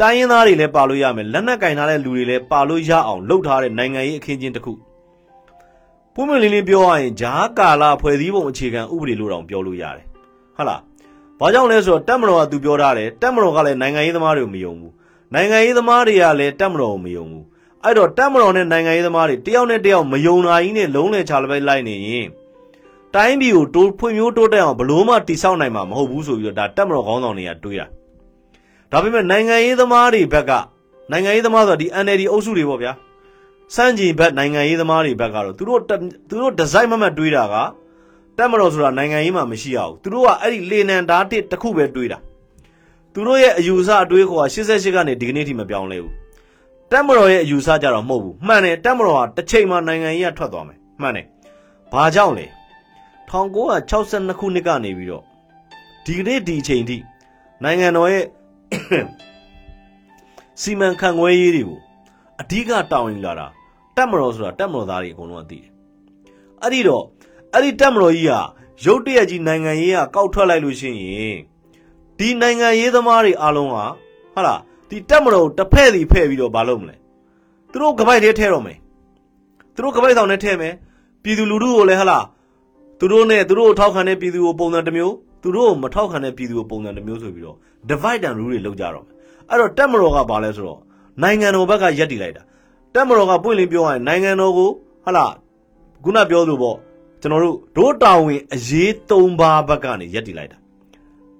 တိုင်းရင်းသားတွေလည်းပါလို့ရမယ်လက်နက်ကင်ထားတဲ့လူတွေလည်းပါလို့ရအောင်လုပ်ထားတဲ့နိုင်ငံရေးအခင်းကျင်းတစ်ခုပုံမှန်လေးလေးပြောရရင်ဂျားကာလာဖွဲ့စည်းပုံအခြေခံဥပဒေလို့တောင်ပြောလို့ရတယ်ဟုတ်လားဘာကြောင့်လဲဆိုတော့တက်မတော်ကသူပြောထားတယ်တက်မတော်ကလည်းနိုင်ငံရေးသမားတွေကိုမယုံဘူးနိုင်ငံရေးသမားတွေကလည်းတက်မတော်ကိုမယုံဘူးအဲ့တော့တက်မတော်နဲ့နိုင်ငံရေးသမားတွေတယောက်နဲ့တယောက်မယုံနာကြီးနဲ့လုံးလဲချလိုက်လိုက်နေရင် တိုင်းပြည်ကိုတိုးဖွံ့ဖြိုးတိုးတက်အောင်ဘလို့မှတိဆောက်နိုင်မှာမဟုတ်ဘူးဆိုပြီးတော့ဒါတက်မတော်ခေါင်းဆောင်တွေကတွေးတာဒါပေမဲ့နိုင်ငံရေးသမားတွေဘက်ကနိုင်ငံရေးသမားဆိုတာဒီ NLD အုပ်စုတွေပေါ့ဗျာစန့်ကျင်ဘက်နိုင်ငံရေးသမားတွေဘက်ကတော့သူတို့သူတို့ဒီဇိုင်းမမတ်တွေးတာကတက်မတော်ဆိုတာနိုင်ငံရေးမှာမရှိရဘူးသူတို့ကအဲ့ဒီလေနံဓာတ်တစ်ခုပဲတွေးတာသူတို့ရဲ့အယူဆအတွေးခေါ်က88ကနေဒီကနေ့ထိမပြောင်းလဲဘူးတက်မတော်ရဲ့အယူဆကြတော့မဟုတ်ဘူးမှန်တယ်တက်မတော်ဟာတစ်ချိန်မှာနိုင်ငံရေးကထွက်သွားမယ်မှန်တယ်ဘာကြောင့်လဲ 1962ခုနှစ်ကနေပြီးတော့ဒီကနေ့ဒီအချိန်ထိနိုင်ငံတော်ရဲ့စီမံခန့်ခွဲရေးတွေကိုအဓိကတောင်းရင်လာတာတက်မတော်ဆိုတာတက်မတော်သားတွေအကုန်လုံးကသိတယ်အဲ့ဒီတော့အဲ့ဒီတက်မတော်ကြီးဟာရုတ်တရက်ကြီးနိုင်ငံရေးကကောက်ထွက်လိုက်လို့ရှိရင်ဒီနိုင်ငံရေးသမားတွေအားလုံးကဟာလားဒီတက်မတော်တစ်ဖက်စီဖဲ့ပြီးတော့မလုပ်မလဲသူတို့ကပိုက်ထဲထဲတော့မယ်သူတို့ကပိုက်ဆောင်နဲ့ထဲမယ်ပြည်သူလူထုကိုလည်းဟာလား သူတို့နဲ့သူတို့ကိုထောက်ခံတဲ့ပြည်သူကိုပုံစံတစ်မျိုးသူတို့ကိုမထောက်ခံတဲ့ပြည်သူကိုပုံစံတစ်မျိုးဆိုပြီးတော့ divide and rule တွေလုပ်ကြတော့မယ်အဲ့တော့တက်မတော်ကဘာလဲဆိုတော့နိုင်ငံတော်ဘက်ကရက်တည်လိုက်တာတက်မတော်ကပွင့်လင်းပြောရရင်နိုင်ငံတော်ကိုဟလာခုနပြောသူပေါ့ကျွန်တော်တို့ဒိုးတာဝန်အရေး၃ပါးဘက်ကနေရက်တည်လိုက်တာ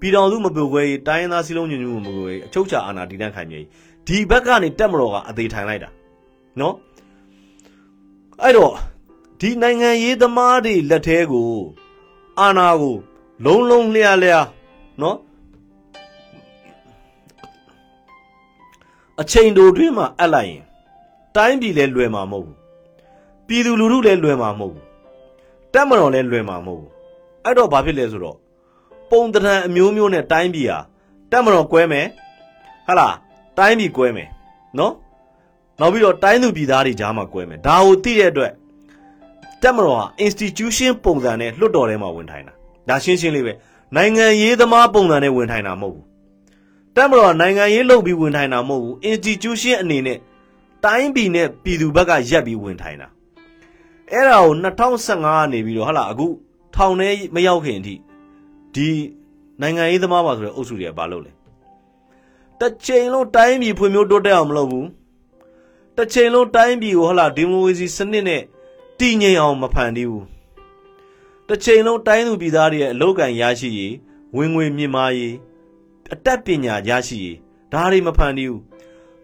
ပြည်တော်စုမပြိုခွဲရေးတိုင်းရင်းသားစည်းလုံးညီညွတ်မှုမပြိုခွဲရေးအချုပ်ချာအာဏာတည်တံ့ခိုင်မြဲရေးဒီဘက်ကနေတက်မတော်ကအသေးထိုင်လိုက်တာနော်အဲ့တော့ ဒီနိုင်ငံရေးသမားတွေလက်ထဲကိုအာဏာကို လုံးလုံးလျားလျားနော်အချိန်တိုတွင်းမှာအပ်လိုက်ရင် တိုင်းပြည်လည်းလွယ်မှာမဟုတ်ဘူးပြည်သူလူထုလည်းလွယ်မှာမဟုတ်ဘူးတက်မတော်လည်းလွယ်မှာမဟုတ်ဘူးအဲ့တော့ဘာဖြစ်လဲဆိုတော့ပုံတံအမျိုးမျိုးနဲ့တိုင်းပြည်ဟာတက်မတော်ကွဲမယ်ဟဟလားတိုင်းပြည်ကွဲမယ်နော်နောက်ပြီးတော့တိုင်းသူပြည်သားတွေကြားမှာကွဲမယ်ဒါကိုသိတဲ့အတွက် တက်မတော်ဟာ institution ပုံစံနဲ့လွတ်တော်ထဲမှာဝင်ထိုင်တာဒါရှင်းရှင်းလေးပဲနိုင်ငံရေးသမားပုံစံနဲ့ဝင်ထိုင်တာမဟုတ်ဘူးတက်မတော်ကနိုင်ငံရေးလုပ်ပြီးဝင်ထိုင်တာမဟုတ်ဘူး institution အနေနဲ့တိုင်းပြည်နဲ့ပြည်သူဘက်ကရက်ပြီးဝင်ထိုင်တာအဲ့ဒါကို2015ကနေပြီးတော့ဟာလာအခုထောင်ထဲမရောက်ခင်အထိဒီနိုင်ငံရေးသမားပါဆိုတဲ့အုပ်စုတွေကဘာလုပ်လဲတစ်ချိန်လုံးတိုင်းပြည်ဖွံ့ဖြိုးတိုးတက်အောင်မလုပ်ဘူးတစ်ချိန်လုံးတိုင်းပြည်ကိုဟာလာဒီမိုကရေစီစနစ်နဲ့ တည်ငြိမ်အောင်မဖန်တီးဘူးတစ်ချိန်လုံးတိုင်းသူပြည်သားတွေရဲ့အလုပ်ကံရရှိရေးဝင်ငွေမြင့်မားရေးအတတ်ပညာရရှိရေးဒါတွေမဖန်တီးဘူး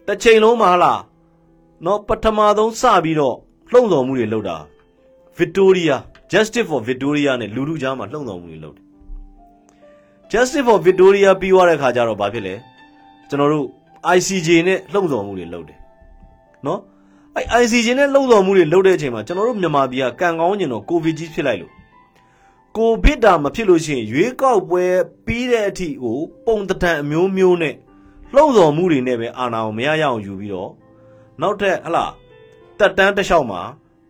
တစ်ချိန်လုံးမှာဟာလာနော်ပထမဆုံးစပြီးတော့လှုံ့ဆော်မှုတွေလုပ်တာ Victoria Justice for Victoria နဲ့လူလူကြားမှာလှုံ့ဆော်မှုတွေလုပ်တယ် Justice for Victoria ပြီးသွားတဲ့ခါကျတော့ဘာဖြစ်လဲကျွန်တော်တို့ ICJ နဲ့လှုံ့ဆော်မှုတွေလုပ်တယ်နော် အဲ ICJ နဲ့လှုံ့ဆော်မှုတွေလုပ်တဲ့အချိန်မှာကျွန်တော်တို့မြန်မာပြည်ကကံကောင်းကျင်တော့ကိုဗစ်ကြီးဖြစ်လိုက်လို့ကိုဗစ်တာမဖြစ်လို့ရှိရင်ရွေးကောက်ပွဲပြီးတဲ့အထိကိုပုံတံအမျိုးမျိုးနဲ့လှုံ့ဆော်မှုတွေနဲ့ပဲအာဏာကိုမရရအောင်ယူပြီးတော့နောက်ထပ်ဟလာတက်တန်းတစ်လျှောက်မှာ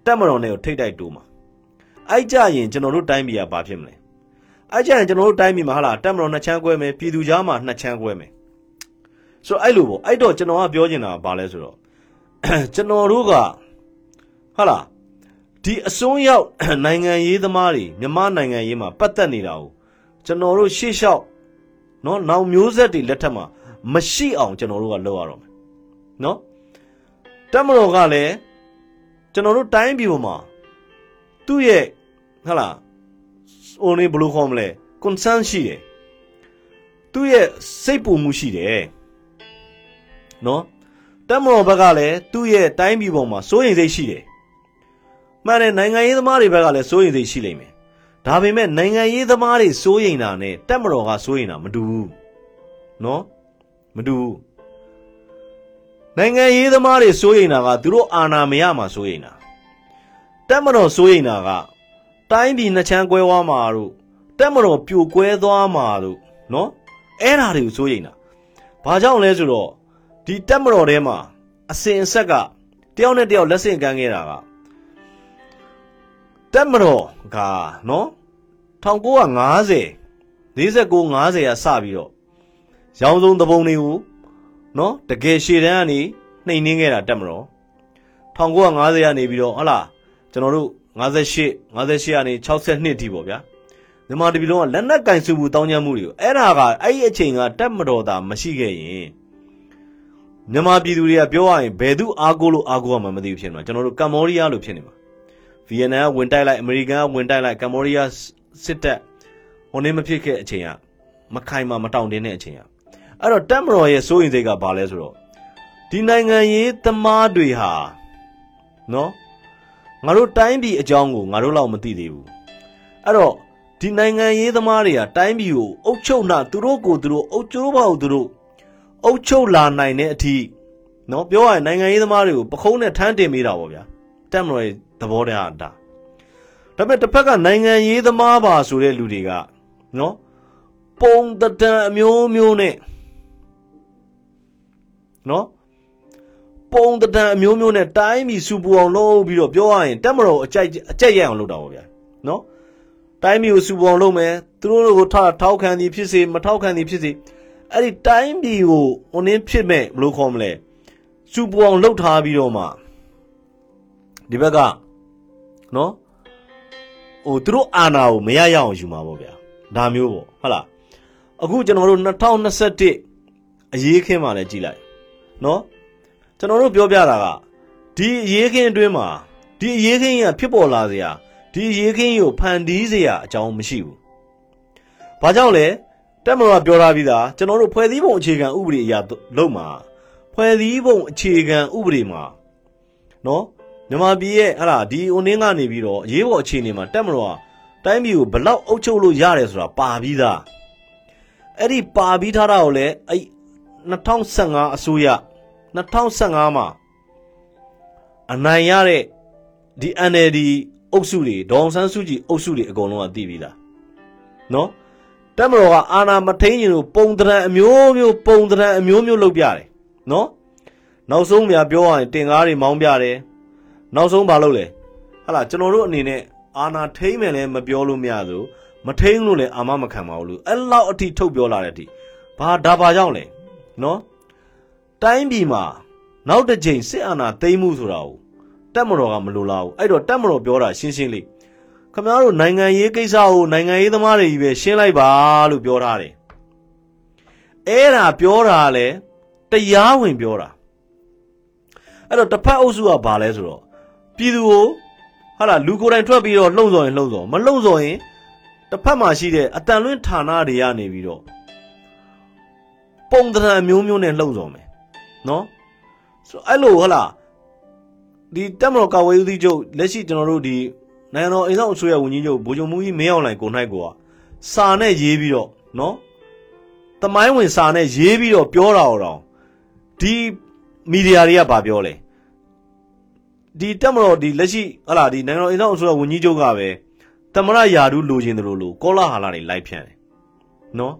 တက်မတော်နဲ့ကိုထိတ်တိုက်တိုးမှာအဲ့ကြရင်ကျွန်တော်တို့တိုင်းပြည်ကဘာဖြစ်မလဲအဲ့ကြရင်ကျွန်တော်တို့တိုင်းပြည်မှာဟလာတက်မတော်နှစ်ချမ်းကွဲမယ်ပြည်သူကြားမှာနှစ်ချမ်းကွဲမယ်ဆိုတော့အဲ့လိုပေါ့အဲ့တော့ကျွန်တော်ကပြောချင်တာကဘာလဲဆိုတော့ ကျွန်တော်တို့ကဟာလာဒီအစွန်းရောက်နိုင်ငံရေးသမားတွေမြန်မာနိုင်ငံရေးမှာပတ်သက်နေတာကိုကျွန်တော်တို့ရှေ့လျှောက်နော်နောက်မျိုးဆက်တွေလက်ထက်မှာမရှိအောင်ကျွန်တော်တို့ကလုပ်ရတော့မယ်နော်တက်မတော်ကလည်းကျွန်တော်တို့တိုင်းပြည်ပေါ်မှာသူ့ရဲ့ဟာလာဟိုနေဘယ်လိုခေါ်မလဲ concern ရှိတယ်သူ့ရဲ့စိတ်ပူမှုရှိတယ်နော် တက်မတော်ဘက်ကလည်းသူ့ရဲ့တိုင်းပြည်ပေါ်မှာစိုးရိမ်စိတ်ရှိတယ်မှန်တယ်နိုင်ငံရေးသမားတွေဘက်ကလည်းစိုးရိမ်စိတ်ရှိလိမ့်မယ်ဒါပေမဲ့နိုင်ငံရေးသမားတွေစိုးရိမ်တာနဲ့တက်မတော်ကစိုးရိမ်တာမတူဘူးနော်မတူဘူးနိုင်ငံရေးသမားတွေစိုးရိမ်တာကသူတို့အာဏာမရမှာစိုးရိမ်တာတက်မတော်စိုးရိမ်တာကတိုင်းပြည်နှချမ်းကွဲသွားမှာတို့တက်မတော်ပြိုကွဲသွားမှာတို့နော်အဲ့ဓာတွေကိုစိုးရိမ်တာဘာကြောင့်လဲဆိုတော့ ဒီတက်မတော်ထဲမှာအစင်အဆက်ကတယောက်နဲ့တယောက်လက်ဆင့်ကမ်းခဲ့တာကတက်မတော်ကနော်1950 49 50ကစပြီးတော့ရောင်စုံတပုံတွေကိုနော်တကယ်ရှေ့တန်းကနေနှိမ်နှင်းခဲ့တာတက်မတော်1950ကနေပြီးတော့ဟလာကျွန်တော်တို့58 58ကနေ62ထိပေါ့ဗျာမြန်မာတပြည်လုံးကလက်နက်ကင်စုမှုတောင်းကျမ်းမှုတွေကိုအဲ့ဒါကအဲ့ဒီအချိန်ကတက်မတော်တာမရှိခဲ့ရင် မြန်မာပြည်သူတွေကပြောရရင်ဘယ်သူအားကိုးလို့အားကိုးရမှမသိဘူးဖြစ်နေမှာကျွန်တော်တို့ကမ္ဘောဒီးယားလို့ဖြစ်နေမှာဗီယက်နမ်ကဝင်တိုက်လိုက်အမေရိကန်ကဝင်တိုက်လိုက်ကမ္ဘောဒီးယားစစ်တပ်ဟိုနေမဖြစ်ခဲ့အချိန်ကမခိုင်မာမတောင့်တင်းတဲ့အချိန်ကအဲ့တော့တက်မတော်ရဲ့စိုးရင်စိတ်ကဘာလဲဆိုတော့ဒီနိုင်ငံရေးသမားတွေဟာနော်ငါတို့တိုင်းပြည်အကြောင်းကိုငါတို့လောက်မသိသေးဘူးအဲ့တော့ဒီနိုင်ငံရေးသမားတွေကတိုင်းပြည်ကိုအုပ်ချုပ်နာသူတို့ကိုသူတို့အုပ်ချုပ်ပါဦးသူတို့ အုပ်ချုပ်လာနိုင်တဲ့အထိနော်ပြောရရင်နိုင်ငံရေးသမားတွေကိုပခုံးနဲ့ထမ်းတင်မိတာပေါ့ဗျာတက်မတော်ရဲ့သဘောတရားဒါဒါပေမဲ့တစ်ဖက်ကနိုင်ငံရေးသမားပါဆိုတဲ့လူတွေကနော်ပုံတတန်အမျိုးမျိုးနဲ့နော်ပုံတတန်အမျိုးမျိုးနဲ့တိုင်းပြည်စူပူအောင်လုပ်ပြီးတော့ပြောရရင်တက်မတော်အကြိုက်အကြက်ရအောင်လုပ်တာပေါ့ဗျာနော်တိုင်းပြည်ကိုစူပူအောင်လုပ်မယ်သူတို့ကိုထောက်ထောက်ခံသည်ဖြစ်စေမထောက်ခံသည်ဖြစ်စေ အဲ့ဒီတိုင်းပြည်ကိုဟိုနင်းဖြစ်မဲ့ဘယ်လိုခေါ်မလဲစူပူအောင်လုပ်ထားပြီးတော့မှဒီဘက်ကနော်ဟိုသူတို့အာဏာကိုမရရအောင်ယူမှာပေါ့ဗျာဒါမျိုးပေါ့ဟုတ်လားအခုကျွန်တော်တို့2021အရေးခင်းမှလည်းကြည်လိုက်နော်ကျွန်တော်တို့ပြောပြတာကဒီအရေးခင်းအတွင်းမှာဒီအရေးခင်းကြီးကဖြစ်ပေါ်လာစရာဒီအရေးခင်းကြီးကိုဖန်တီးစရာအကြောင်းမရှိဘူးဘာကြောင့်လဲ တက်မတော်ကပြောထားပြီးသားကျွန်တော်တို့ဖွဲ့စည်းပုံအခြေခံဥပဒေအရလုံးမှာဖွဲ့စည်းပုံအခြေခံဥပဒေမှာနော်မြန်မာပြည်ရဲ့ဟလာဒီအွန်နင်းကနေပြီးတော့အရေးပေါ်အခြေအနေမှာတက်မတော်ကတိုင်းပြည်ကိုဘလောက်အုပ်ချုပ်လို့ရတယ်ဆိုတာပါပြီးသားအဲ့ဒီပါပြီးထားတာကိုလည်းအဲ့2015အစိုးရ2015မှာအနိုင်ရတဲ့ဒီ NLD အုပ်စုတွေဒေါအောင်ဆန်းစုကြည်အုပ်စုတွေအကုန်လုံးကသိပြီးသားနော် တက်မတော်ကအာနာမထိန်ရင်လို့ပုံတရံအမျိုးမျိုးပုံတရံအမျိုးမျိုးလုပ်ပြတယ်နော်နောက်ဆုံးမြပြောရရင်တင်ကားတွေမောင်းပြတယ်နောက်ဆုံးမလုပ်လဲဟာလာကျွန်တော်တို့အနေနဲ့အာနာထိန်မယ်လည်းမပြောလို့မရဘူးမထိန်လို့လည်းအာမမခံပါဘူးလို့အဲ့လောက်အထိထုတ်ပြောလာတဲ့အထိဘာဒါပါကြောင့်လဲနော်တိုင်းပြည်မှာနောက်တစ်ချိန်စစ်အာဏာသိမ်းမှုဆိုတာကိုတက်မတော်ကမလိုလားဘူးအဲ့တော့တက်မတော်ပြောတာရှင်းရှင်းလေး ခမတို့နိုင်ငံရေးကိစ္စကိုနိုင်ငံရေးသမားတွေကြီးပဲရှင်းလိုက်ပါလို့ပြောထားတယ်အဲ့ဒါပြောတာလဲတရားဝင်ပြောတာအဲ့တော့တစ်ဖက်အုပ်စုကဘာလဲဆိုတော့ပြည်သူကိုဟာလာလူကိုယ်တိုင်ထွက်ပြီးတော့လှုံ့ဆော်ရင်လှုံ့ဆော်မလှုံ့ဆော်ရင်တစ်ဖက်မှာရှိတဲ့အတန်လွင့်ဌာနတွေကနေပြီးတော့ပုံသဏ္ဍာန်မျိုးမျိုးနဲ့လှုံ့ဆော်မယ်နော်ဆိုအဲ့လိုဟုတ်လားဒီတက်မတော်ကာဝေးဦးစီးချုပ်လက်ရှိကျွန်တော်တို့ဒီ နိုင်ငံတော်အိမ်ဆောင်အစိုးရဝန်ကြီးချုပ်ဗိုလ်ချုပ်မူကြီးမင်းအောင်လှိုင်ကိုနိုင်ကိုကစာနဲ့ရေးပြီးတော့နော်တမိုင်းဝင်စာနဲ့ရေးပြီးတော့ပြောတာတော့ဒီမီဒီယာတွေကဗာပြောလဲဒီတက်မတော်ဒီလက်ရှိဟလာဒီနိုင်ငံတော်အိမ်ဆောင်အစိုးရဝန်ကြီးချုပ်ကပဲတမရယာဒူးလိုချင်တယ်လို့လို့ကောလာဟာလာတွေလိုက်ဖြန့်တယ်နော်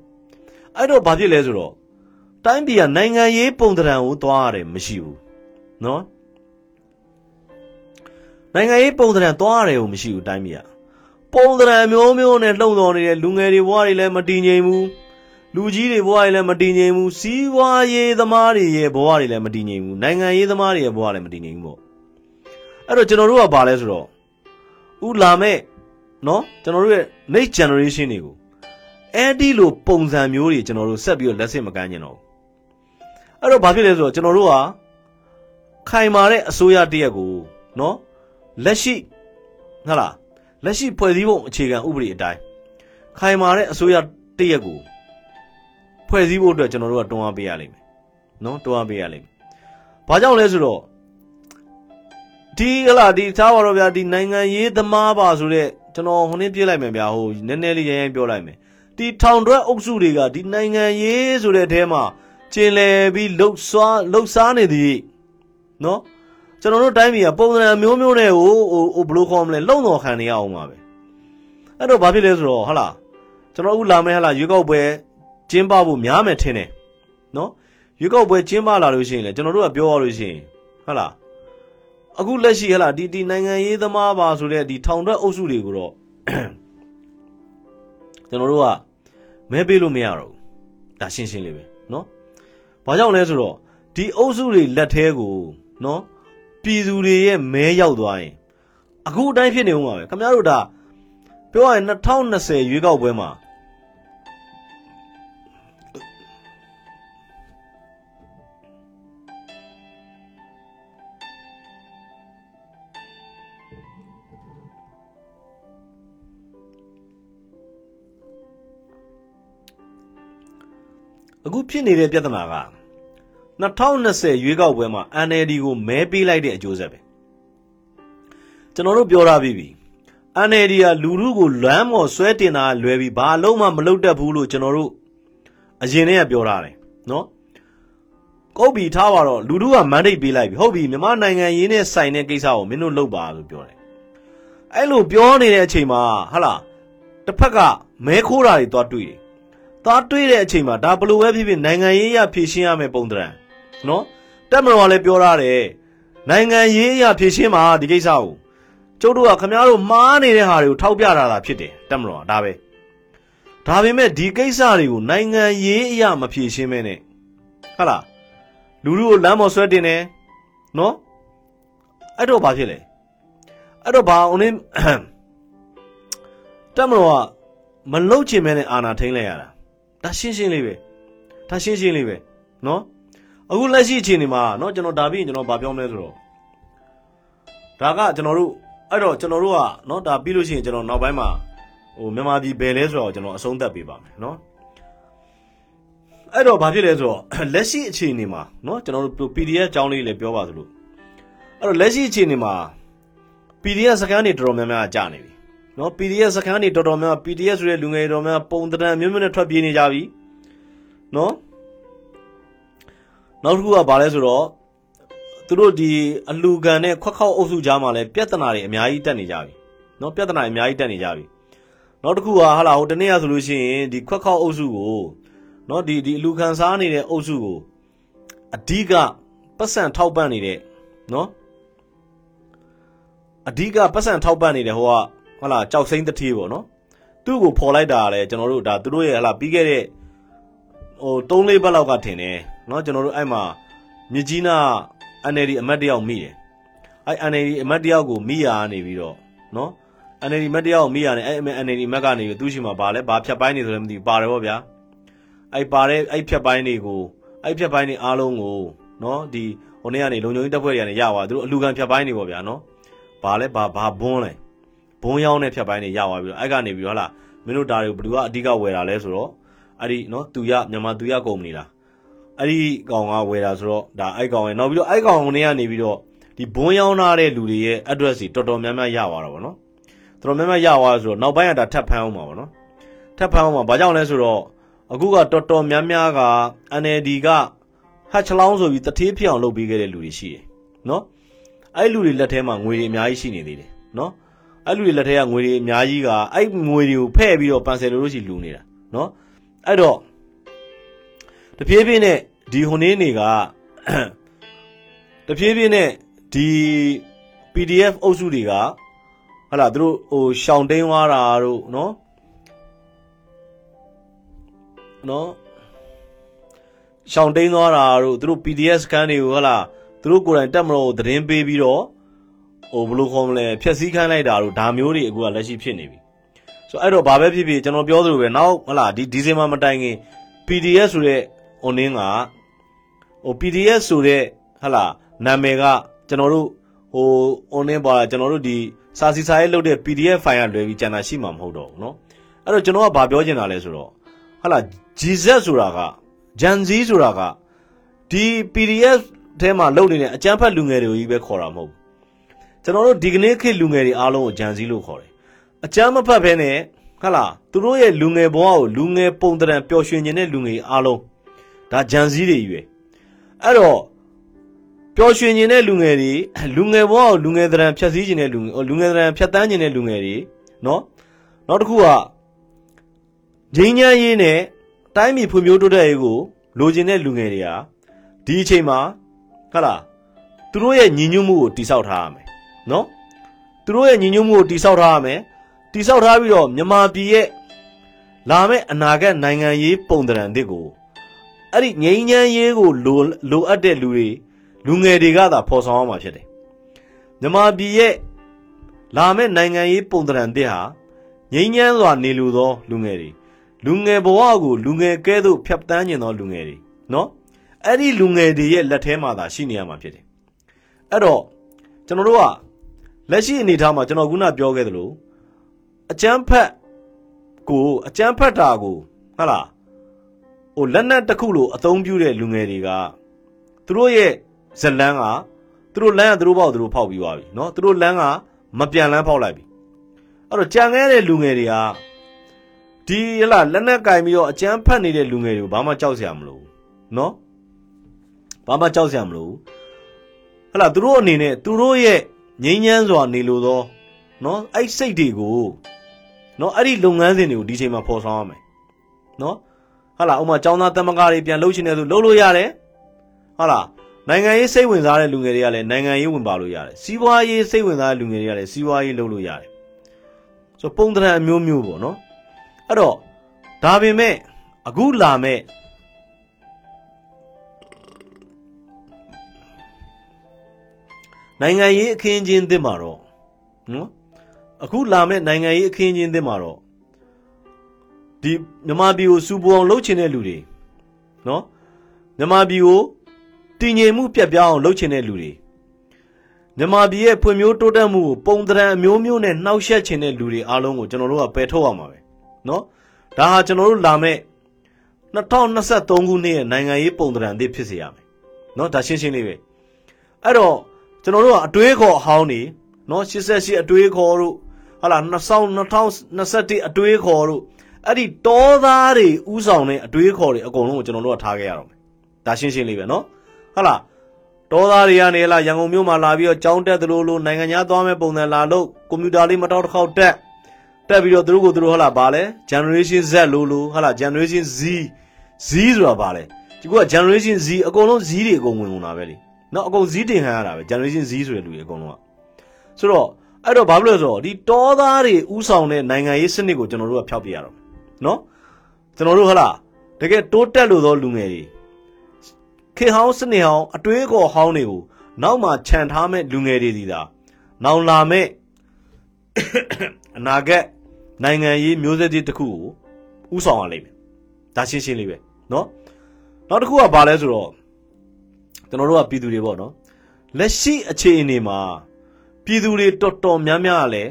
အဲ့တော့ဘာဖြစ်လဲဆိုတော့တိုင်းပြည်ကနိုင်ငံရေးပုံသဏ္ဍာန်ကိုသွားရတယ်မရှိဘူးနော် နိုင်ငံရေးပုံသဏ္ဍာန်သွားရတယ်ကိုမရှိဘူးတိုင်းပြည်ကပုံသဏ္ဍာန်မျိုးမျိုးနဲ့လှုံ့ဆော်နေတဲ့လူငယ်တွေဘဝတွေလည်းမတည်ငြိမ်ဘူးလူကြီးတွေဘဝတွေလည်းမတည်ငြိမ်ဘူးစီးပွားရေးသမားတွေရဲ့ဘဝတွေလည်းမတည်ငြိမ်ဘူးနိုင်ငံရေးသမားတွေရဲ့ဘဝလည်းမတည်ငြိမ်ဘူးပေါ့အဲ့တော့ကျွန်တော်တို့ကဘာလဲဆိုတော့ဥလာမဲ့နော်ကျွန်တော်တို့ရဲ့ next generation တွေကိုအဲ့ဒီလိုပုံစံမျိုးတွေကျွန်တော်တို့ဆက်ပြီးတော့လက်ဆင့်မကမ်းကျင်တော့ဘူးအဲ့တော့ဘာဖြစ်လဲဆိုတော့ကျွန်တော်တို့ကခိုင်မာတဲ့အစိုးရတရက်ကိုနော် လက်ရှိဟုတ်လားလက်ရှိဖွဲ့စည်းပုံအခြေခံဥပဒေအတိုင်းခိုင်မာတဲ့အစိုးရတရက်ကိုဖွဲ့စည်းဖို့အတွက်ကျွန်တော်တို့ကတွန်းအားပေးရလိမ့်မယ်နော်တွန်းအားပေးရလိမ့်မယ်ဘာကြောင့်လဲဆိုတော့ဒီဟလာဒီသားပါတော့ဗျာဒီနိုင်ငံရေးသမားပါဆိုတဲ့ကျွန်တော်ဟိုနေ့ပြေးလိုက်မယ်ဗျာဟိုနည်းနည်းလေးရရင်ပြောလိုက်မယ်ဒီထောင်တွက်အုပ်စုတွေကဒီနိုင်ငံရေးဆိုတဲ့အထဲမှာကျင်လည်ပြီးလှုပ်ရှားလှုပ်ရှားနေသည်နော် ကျွန်တော်တို့တိုင်းပြည်ကပုံစံမျိုးမျိုးနဲ့ဟိုဟိုဘယ်လိုခေါ်မလဲလုံတော်ခံနေရအောင်ပါပဲအဲ့တော့ဘာဖြစ်လဲဆိုတော့ဟာလားကျွန်တော်အခုလာမယ်ဟာလားရွေးကောက်ပွဲကျင်းပဖို့များမယ်ထင်တယ်နော်ရွေးကောက်ပွဲကျင်းပလာလို့ရှိရင်လေကျွန်တော်တို့ကပြောရလို့ရှိရင်ဟာလားအခုလက်ရှိဟာလားဒီဒီနိုင်ငံရေးသမားပါဆိုတဲ့ဒီထောင်ထွက်အုပ်စုတွေကိုတော့ကျွန်တော်တို့ကမဲပေးလို့မရတော့ဘူးဒါရှင်းရှင်းလေးပဲနော်ဘာကြောင့်လဲဆိုတော့ဒီအုပ်စုတွေလက်ထဲကိုနော် ပြည်သူတွေရဲ့မဲရောက်သွားရင်အခုအတိုင်းဖြစ်နေဦးမှာပဲခင်ဗျားတို့ဒါပြောရရင်2020ရွေးကောက်ပွဲမှာအခုဖြစ်နေတဲ့ပြဿနာက 2020ရွေးကောက်ပွဲမှာ NLD ကိုမဲပေးလိုက်တဲ့အကျိုးဆက်ပဲကျွန်တော်တို့ပြောထားပြီးပြီ NLD ကလူလူကိုလွမ်းမော်ဆွဲတင်တာလွယ်ပြီးဘာလုံးမှမလုပ်တတ်ဘူးလို့ကျွန်တော်တို့အရင်တည်းကပြောထားတယ်နော်ကုတ်ပြီထားပါတော့လူလူကမန်ဒိတ်ပေးလိုက်ပြီဟုတ်ပြီမြန်မာနိုင်ငံရေးနဲ့ဆိုင်တဲ့ကိစ္စကိုမင်းတို့လုပ်ပါလို့ပြောတယ်အဲ့လိုပြောနေတဲ့အချိန်မှာဟာလာတစ်ဖက်ကမဲခိုးတာတွေသွားတွေ့တယ်သွားတွေ့တဲ့အချိန်မှာဒါဘလို့ပဲဖြစ်ဖြစ်နိုင်ငံရေးရဖြည့်ရှင်းရမယ်ပုံတံနော် တက်မတော်ကလည်းပြောထားတယ်နိုင်ငံရေးအရာဖြည့်ရှင်းမှာဒီကိစ္စကိုကျုပ်တို့ကခမားတို့မှားနေတဲ့ဟာတွေကိုထောက်ပြတာတာဖြစ်တယ်တက်မတော်ကဒါပဲဒါပေမဲ့ဒီကိစ္စတွေကိုနိုင်ငံရေးအရာမဖြည့်ရှင်းမဲနဲ့ဟုတ်လားလူလူကိုလမ်းပေါ်ဆွဲတင်တယ်နော်အဲ့တော့ဘာဖြစ်လဲအဲ့တော့ဘာအောင်နေတက်မတော်ကမလုတ်ချင်မဲနဲ့အာနာထိန်လိုက်ရတာဒါရှင်းရှင်းလေးပဲဒါရှင်းရှင်းလေးပဲနော် အခုလက်ရှိအခြေအနေမှာနော်ကျွန်တော်ဒါပြီးရင်ကျွန်တော်ဗာပြောမလဲဆိုတော့ဒါကကျွန်တော်တို့အဲ့တော့ကျွန်တော်တို့ကနော်ဒါပြီးလို့ရှိရင်ကျွန်တော်နောက်ပိုင်းမှာဟိုမြန်မာပြည်ဘယ်လဲဆိုတော့ကျွန်တော်အဆုံးသတ်ပေးပါမယ်နော်အဲ့တော့ဘာဖြစ်လဲဆိုတော့လက်ရှိအခြေအနေမှာနော်ကျွန်တော်တို့ PDF အကြောင်းလေးလည်းပြောပါသလိုအဲ့တော့လက်ရှိအခြေအနေမှာ PDF စကန်တွေတော်တော်များများကြာနေပြီနော် PDF စကန်တွေတော်တော်များများ PDF ဆိုတဲ့လူငယ်တော်များပုံတံမျိုးမျိုးနဲ့ထွက်ပြေးနေကြပြီနော် နောက်တစ်ခုကဘာလဲဆိုတော့သူတို့ဒီအလူကန်နဲ့ခွက်ခေါက်အုပ်စုကြားမှာလည်းပြဿနာတွေအများကြီးတက်နေကြပြီနော်ပြဿနာတွေအများကြီးတက်နေကြပြီနောက်တစ်ခုကဟာလာဟိုတနေ့ကဆိုလို့ရှိရင်ဒီခွက်ခေါက်အုပ်စုကိုနော်ဒီဒီအလူခံစားနေတဲ့အုပ်စုကိုအဓိကပတ်စံထောက်ပံ့နေတဲ့နော်အဓိကပတ်စံထောက်ပံ့နေတဲ့ဟိုကဟုတ်လားကြောက်စိမ့်တတိပေါ့နော်သူ့ကိုဖော်လိုက်တာလည်းကျွန်တော်တို့ဒါသူတို့ရဲ့ဟလာပြီးခဲ့တဲ့ဟို3လေးဘက်လောက်ကထင်တယ် เนาะကျွန်တော်တို့အဲ့မှာမြကြီးနာ NLD အမတ်တယောက်မိတယ်အဲ့ NLD အမတ်တယောက်ကိုမိရာနေပြီးတော့เนาะ NLD အမတ်တယောက်ကိုမိရာနေအဲ့ NLD အမတ်ကနေပြီးသူ့ရှိမှာဗာလဲဗာဖြတ်ပိုင်းနေဆိုလည်းမသိဘူးပါတယ်ဗောဗျာအဲ့ပါတဲ့အဲ့ဖြတ်ပိုင်းတွေကိုအဲ့ဖြတ်ပိုင်းတွေအားလုံးကိုเนาะဒီဟိုနေ့ကနေလုံခြုံရေးတပ်ဖွဲ့တွေကနေရသွားသူတို့အလူခံဖြတ်ပိုင်းတွေဗောဗျာเนาะဗာလဲဗာဗာဘွန်းလဲဘုံရောက်တဲ့ဖြတ်ပိုင်းတွေရသွားပြီးတော့အဲ့ကနေပြီးတော့ဟလာမင်းတို့ဒါတွေကိုဘယ်သူကအဓိကဝယ်တာလဲဆိုတော့အဲ့ဒီနော်သူရမြန်မာသူရကုမ္ပဏီလား အဲ့ဒီကောင်ကဝယ်တာဆိုတော့ဒါအဲ့ကောင်ရဲ့နောက်ပြီးတော့အဲ့ကောင်ကနေကနေပြီးတော့ဒီဘုံရောက်လာတဲ့လူတွေရဲ့ address တွေတော်တော်များများရသွားတာပေါ့နော်တော်တော်များများရသွားဆိုတော့နောက်ပိုင်းကဒါထပ်ဖမ်းအောင်ပါပေါ့နော်ထပ်ဖမ်းအောင်ပါဘာကြောင့်လဲဆိုတော့အခုကတော်တော်များများက NLD ကဟတ်ချလောင်းဆိုပြီးတထေးဖြစ်အောင်လုပ်ပေးခဲ့တဲ့လူတွေရှိတယ်နော်အဲ့လူတွေလက်ထဲမှာငွေတွေအများကြီးရှိနေသေးတယ်နော်အဲ့လူတွေလက်ထဲကငွေတွေအများကြီးကအဲ့ငွေတွေကိုဖဲ့ပြီးတော့ပန်ဆယ်လိုလို့ရှိလူနေတာနော်အဲ့တော့တဖြည်းဖြည်းနဲ့ ဒီဟိုနေ့တွေကတဖြည်းဖြည်းနဲ့ဒီ PDF အုပ်စုတွေကဟလာသူတို့ဟိုရှောင်းတိန်သွားတာတို့နော်နော်ရှောင်းတိန်သွားတာတို့သူတို့ PDF စကန်တွေကိုဟလာသူတို့ကိုယ်တိုင်တက်မလို့သတင်းပေးပြီးတော့ဟိုဘယ်လိုခေါ်မလဲဖြက်စည်းခိုင်းလိုက်တာတို့ဒါမျိုးတွေအခုကလက်ရှိဖြစ်နေပြီဆိုတော့အဲ့တော့ဘာပဲဖြစ်ဖြစ်ကျွန်တော်ပြောသလိုပဲနောက်ဟလာဒီဒီဇင်ဘာမတိုင်ခင် PDF ဆိုတဲ့ online က ဟို PDF ဆိုတဲ့ဟလာနာမည်ကကျွန်တော်တို့ဟို online ပါကျွန်တော်တို့ဒီစာစီစာရေးလုပ်တဲ့ PDF file ကလွယ်ပြီးကျန်တာရှိမှာမဟုတ်တော့ဘူးเนาะအဲ့တော့ကျွန်တော်ကဘာပြောချင်တာလဲဆိုတော့ဟလာ GZ ဆိုတာက Gen Z ဆိုတာကဒီ PDF ထဲမှာလုပ်နေတဲ့အကျန်းဖတ်လူငယ်တွေကိုကြီးပဲခေါ်တာမဟုတ်ဘူးကျွန်တော်တို့ဒီကနေ့ခေတ်လူငယ်တွေအားလုံးကို Gen Z လို့ခေါ်တယ်အကျန်းမဖတ်ဘဲနဲ့ဟလာသူတို့ရဲ့လူငယ်ဘဝကိုလူငယ်ပုံတံပျော်ရွှင်နေတဲ့လူငယ်အားလုံးဒါ Gen Z တွေကြီးပဲ အဲ့တော့ပျော်ရွှင်နေတဲ့လူငယ်တွေလူငယ်ဘဝကိုလူငယ်တံဖြတ်စည်းနေတဲ့လူငယ်လူငယ်တံဖြတ်တန်းနေတဲ့လူငယ်တွေနော်နောက်တစ်ခုကငိမ့်ညမ်းရေးနဲ့တိုင်းပြည်ဖွံ့ဖြိုးတိုးတက်ရေးကိုလိုချင်တဲ့လူငယ်တွေဟာဒီအချိန်မှာဟုတ်လားသူတို့ရဲ့ညီညွတ်မှုကိုတိဆောက်ထားရမယ်နော်သူတို့ရဲ့ညီညွတ်မှုကိုတိဆောက်ထားရမယ်တိဆောက်ထားပြီးတော့မြန်မာပြည်ရဲ့လာမယ့်အနာဂတ်နိုင်ငံရေးပုံသဏ္ဍာန်တစ်ကို အဲ့ဒီငိမ့်ညမ်းရေးကိုလိုလိုအပ်တဲ့လူတွေလူငယ်တွေကသာဖော်ဆောင်အောင်မှာဖြစ်တယ်မြန်မာပြည်ရဲ့လာမယ့်နိုင်ငံရေးပုံသဏ္ဍာန်တစ်ဟာငိမ့်ညမ်းစွာနေလူသော လူငယ်တွေလူငယ်ဘဝကိုလူငယ်ကဲသို့ဖြတ်တန်းကျင်သောလူငယ်တွေနော်အဲ့ဒီလူငယ်တွေရဲ့လက်ထဲမှာသာရှိနေရမှာဖြစ်တယ်အဲ့တော့ကျွန်တော်တို့ကလက်ရှိအနေအထားမှာကျွန်တော်ခုနပြောခဲ့သလိုအကျန်းဖက်ကိုအကျန်းဖက်တာကိုဟုတ်လား ဟိုလက်နက်တစ်ခုလိုအသုံးပြုတဲ့လူငယ်တွေကသူတို့ရဲ့ဇလန်းကသူတို့လမ်းကသူတို့ဘောက်သူတို့ဖောက်ပြီးသွားပြီเนาะသူတို့လမ်းကမပြန်လန်းဖောက်လိုက်ပြီအဲ့တော့ကြံခဲ့တဲ့လူငယ်တွေကဒီဟလာလက်နက်ကင်ပြီးတော့အကျန်းဖက်နေတဲ့လူငယ်တွေကိုဘာမှကြောက်စရာမလိုဘူးเนาะဘာမှကြောက်စရာမလိုဘူးဟလာသူတို့အနေနဲ့သူတို့ရဲ့ငြိမ်းချမ်းစွာနေလို့သောเนาะအဲ့စိတ်တွေကိုเนาะအဲ့ဒီလုပ်ငန်းစဉ်တွေကိုဒီချိန်မှာဖော်ဆောင်ရမယ်เนาะ ဟာလာဥမာចောင်းသားတမကတွေပြန်လှုပ်ရှင်နေဆိုလှုပ်လို့ရတယ်ဟာလာနိုင်ငံရေးစိတ်ဝင်စားတဲ့လူငယ်တွေကလည်းနိုင်ငံရေးဝင်ပါလို့ရတယ်စီးပွားရေးစိတ်ဝင်စားတဲ့လူငယ်တွေကလည်းစီးပွားရေးလုပ်လို့ရတယ်ဆိုပုံသဏ္ဍာန်အမျိုးမျိုးပေါ့နော်အဲ့တော့ဒါပေမဲ့အခုလာမဲ့နိုင်ငံရေးအခင်းချင်းသစ်မှာတော့နော်အခုလာမဲ့နိုင်ငံရေးအခင်းအကျင်းသစ်မှာတော့ ဒီမြန်မာပြည်ကိုစူပူအောင်လှုပ်ချင်တဲ့လူတွေနော်မြန်မာပြည်ကိုတည်ငြိမ်မှုပြတ်ပြောင်းအောင်လှုပ်ချင်တဲ့လူတွေမြန်မာပြည်ရဲ့ဖွံ့ဖြိုးတိုးတက်မှုကိုပုံတရံအမျိုးမျိုးနဲ့နှောက်ယှက်ချင်တဲ့လူတွေအားလုံးကိုကျွန်တော်တို့ကပယ်ထုတ်ရမှာပဲနော်ဒါဟာကျွန်တော်တို့လာမဲ့2023ခုနှစ်ရဲ့နိုင်ငံရေးပုံတရံသစ်ဖြစ်စေရမယ်နော်ဒါရှင်းရှင်းလေးပဲအဲ့တော့ကျွန်တော်တို့ကအတွေးခေါ်အဟောင်းနေနော်88အတွေးခေါ်တို့ဟာလာ2021အတွေးခေါ်တို့ အဲ့ဒီတောသားတွေဥဆောင်တဲ့အတွေးခေါ်တွေအကုန်လုံးကိုကျွန်တော်တို့ကထားခဲ့ရတော့မယ်ဒါရှင်းရှင်းလေးပဲနော်ဟာလာတောသားတွေကနေလာရန်ကုန်မြို့မှာလာပြီးတော့ကြောင်းတက်သလိုလိုနိုင်ငံသားသွားမဲ့ပုံစံလာလို့ကွန်ပျူတာလေးမတော်တစ်ခေါက်တက်တက်ပြီးတော့သူတို့ကိုသူတို့ဟလာပါလဲ generation Z လို့လို့ဟလာ generation Z Z ဆိုတာပါလဲဒီက generation Z အကုန်လုံး Z တွေအကုန်ဝင်ကုန်တာပဲလေနော်အကုန် Z တင်ခံရတာပဲ generation Z ဆိုတဲ့လူတွေအကုန်လုံးကဆိုတော့အဲ့တော့ဘာဖြစ်လို့လဲဆိုတော့ဒီတောသားတွေဥဆောင်တဲ့နိုင်ငံရေးစနစ်ကိုကျွန်တော်တို့ကဖျောက်ပြရတော့ နော်ကျွန်တော်တို့ဟလာတကယ်တိုးတက်လို့သောလူငယ်တွေခေဟောင်းစနစ်ဟောင်းအတွေးခေါ်ဟောင်းတွေကိုနောက်မှခြံထားမဲ့လူငယ်တွေဒီသာနောင်လာမဲ့အနာဂတ်နိုင်ငံရေးမျိုးဆက်တစ်ခုကိုဥဆောင်ရလိမ့်မယ်ဒါရှင်းရှင်းလေးပဲเนาะနောက်တစ်ခုကဘာလဲဆိုတော့ကျွန်တော်တို့ကပြည်သူတွေပေါ့နော်လက်ရှိအခြေအနေမှာပြည်သူတွေတော်တော်များများလည်း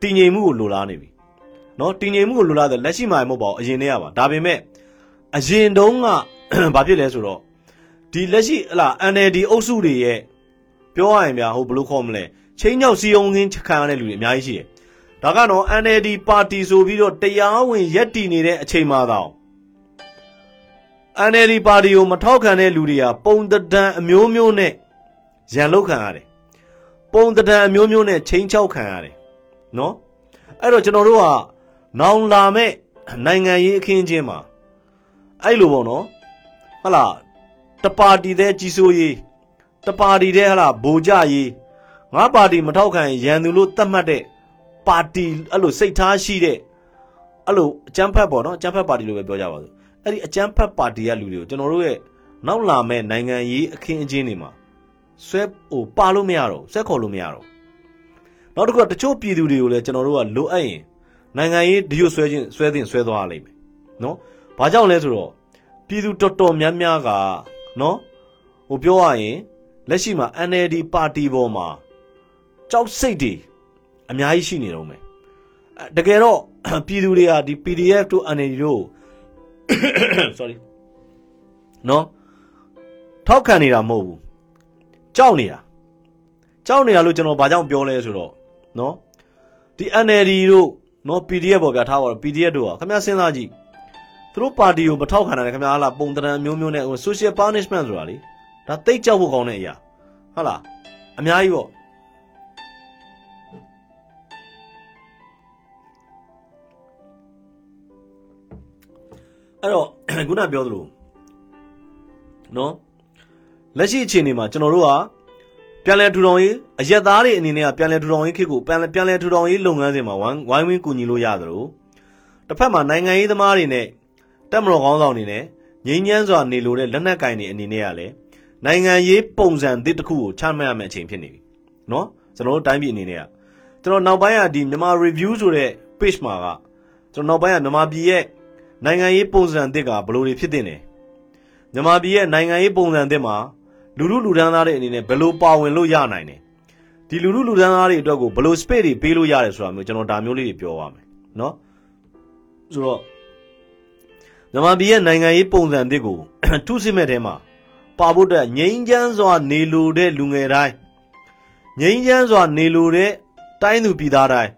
တည်ငြိမ်မှုကိုလိုလားနေပြီ နော်တည်ငြိမ်မှုကိုလိုလားတယ်လက်ရှိမှာမဟုတ်ပါဘူးအရင်တည်းကပါဒါပေမဲ့အရင်တုန်းကဘာဖြစ်လဲဆိုတော့ဒီလက်ရှိဟလာ NLD အုပ်စုတွေရဲ့ပြောရရင်ဗျာဟိုဘယ်လိုခေါ်မလဲချင်းညောက်စီယုံခင်းခံရတဲ့လူတွေအများကြီးရှိတယ်ဒါကတော့ NLD ပါတီဆိုပြီးတော့တရားဝင်ရက်တည်နေတဲ့အချိန်မှတော့ NLD ပါတီကိုမထောက်ခံတဲ့လူတွေကပုံတဒံအမျိုးမျိုးနဲ့ရန်လုတ်ခံရတယ်ပုံတဒံအမျိုးမျိုးနဲ့ချင်းချောက်ခံရတယ်နော်အဲ့တော့ကျွန်တော်တို့က နောင်လာမဲ့နိုင်ငံရေးအခင်းအကျင်းမှာအဲ့လိုပေါ့နော်ဟလာတပါတီတဲ့ကြီးစိုးရေးတပါတီတဲ့ဟလာဗိုလ်ကြရေးငါပါတီမထောက်ခံရန်သူလို့သတ်မှတ်တဲ့ပါတီအဲ့လိုစိတ်ထားရှိတဲ့အဲ့လိုအကြမ်းဖက်ပေါ့နော်အကြမ်းဖက်ပါတီလို့ပဲပြောကြပါစို့အဲ့ဒီအကြမ်းဖက်ပါတီကလူတွေကိုကျွန်တော်တို့ရဲ့နောက်လာမဲ့နိုင်ငံရေးအခင်းအကျင်းတွေမှာဆွဲဟိုပါလို့မရတော့ဆွဲခေါ်လို့မရတော့နောက်တစ်ခုကတချို့ပြည်သူတွေကိုလည်းကျွန်တော်တို့ကလိုအပ်ရင် နိုင်ငံရေးဒီလိုဆွဲခြင်းဆွဲတင်ဆွဲသွားရလိမ့်မယ်နော်ဘာကြောင့်လဲဆိုတော့ပြည်သူတော်တော်များများကနော်ဟိုပြောရရင်လက်ရှိမှာ NLD ပါတီပေါ်မှာကြောက်စိတ်တွေအများကြီးရှိနေတော့မယ်တကယ်တော့ပြည်သူတွေကဒီ PDF တို့ NLD တို့ sorry နော်ထောက်ခံနေတာမဟုတ်ဘူးကြောက်နေတာကြောက်နေတာလို့ကျွန်တော်ဘာကြောင့်ပြောလဲဆိုတော့နော်ဒီ NLD တို့ နော် PDF ပေါ့ဗျာထားပါတော့ PDF တို့ကခင်ဗျားစဉ်းစားကြည့်သူတို့ပါတီကိုမထောက်ခံတယ်ခင်ဗျားဟာလားပုံတရံမျိုးမျိုးနဲ့ social punishment ဆိုတာလေဒါတိတ်ကြောက်ဖို့ကောင်းတဲ့အရာဟုတ်လားအများကြီးပေါ့အဲ့တော့ခုနပြောသလိုနော်လက်ရှိအခြေအနေမှာကျွန်တော်တို့က ပြန်လည်ထူထောင်ရေးအရက်သားတွေအနေနဲ့ကပြန်လည်ထူထောင်ရေးခေတ်ကိုပြန်လည်ပြန်လည်ထူထောင်ရေးလုပ်ငန်းစဉ်မှာဝိုင်းဝိုင်းဝန်းကူညီလို့ရသလိုတစ်ဖက်မှာနိုင်ငံရေးသမားတွေနဲ့တက်မတော်ကောင်းဆောင်တွေနဲ့ငြိမ်းချမ်းစွာနေလို့တဲ့လက်နက်ကင်တွေအနေနဲ့ကလည်းနိုင်ငံရေးပုံစံသစ်တစ်ခုကိုချမှတ်ရမယ့်အချိန်ဖြစ်နေပြီเนาะကျွန်တော်တို့တိုင်းပြည်အနေနဲ့ကကျွန်တော်နောက်ပိုင်းကဒီမြန်မာ review ဆိုတဲ့ page မှာကကျွန်တော်နောက်ပိုင်းကမြန်မာပြည်ရဲ့နိုင်ငံရေးပုံစံသစ်ကဘယ်လိုတွေဖြစ်တင်လဲမြန်မာပြည်ရဲ့နိုင်ငံရေးပုံစံသစ်မှာ လူလူလူဒန်းသားတွေအနေနဲ့ဘယ်လိုပါဝင်လို့ရနိုင်တယ်ဒီလူလူလူဒန်းသားတွေအတွက်ကိုဘယ်လို space တွေပေးလို့ရတယ်ဆိုတာမျိုးကျွန်တော်ဒါမျိုးလေးတွေပြောပါမယ်เนาะဆိုတော့မြန်မာပြည်ရဲ့နိုင်ငံရေးပုံစံသစ်ကိုထုစစ်မဲ့တဲမှာပါဖို့အတွက်ငြိမ်းချမ်းစွာနေလိုတဲ့လူငယ်တိုင်းငြိမ်းချမ်းစွာနေလိုတဲ့တိုင်းသူပြည်သားတိုင်း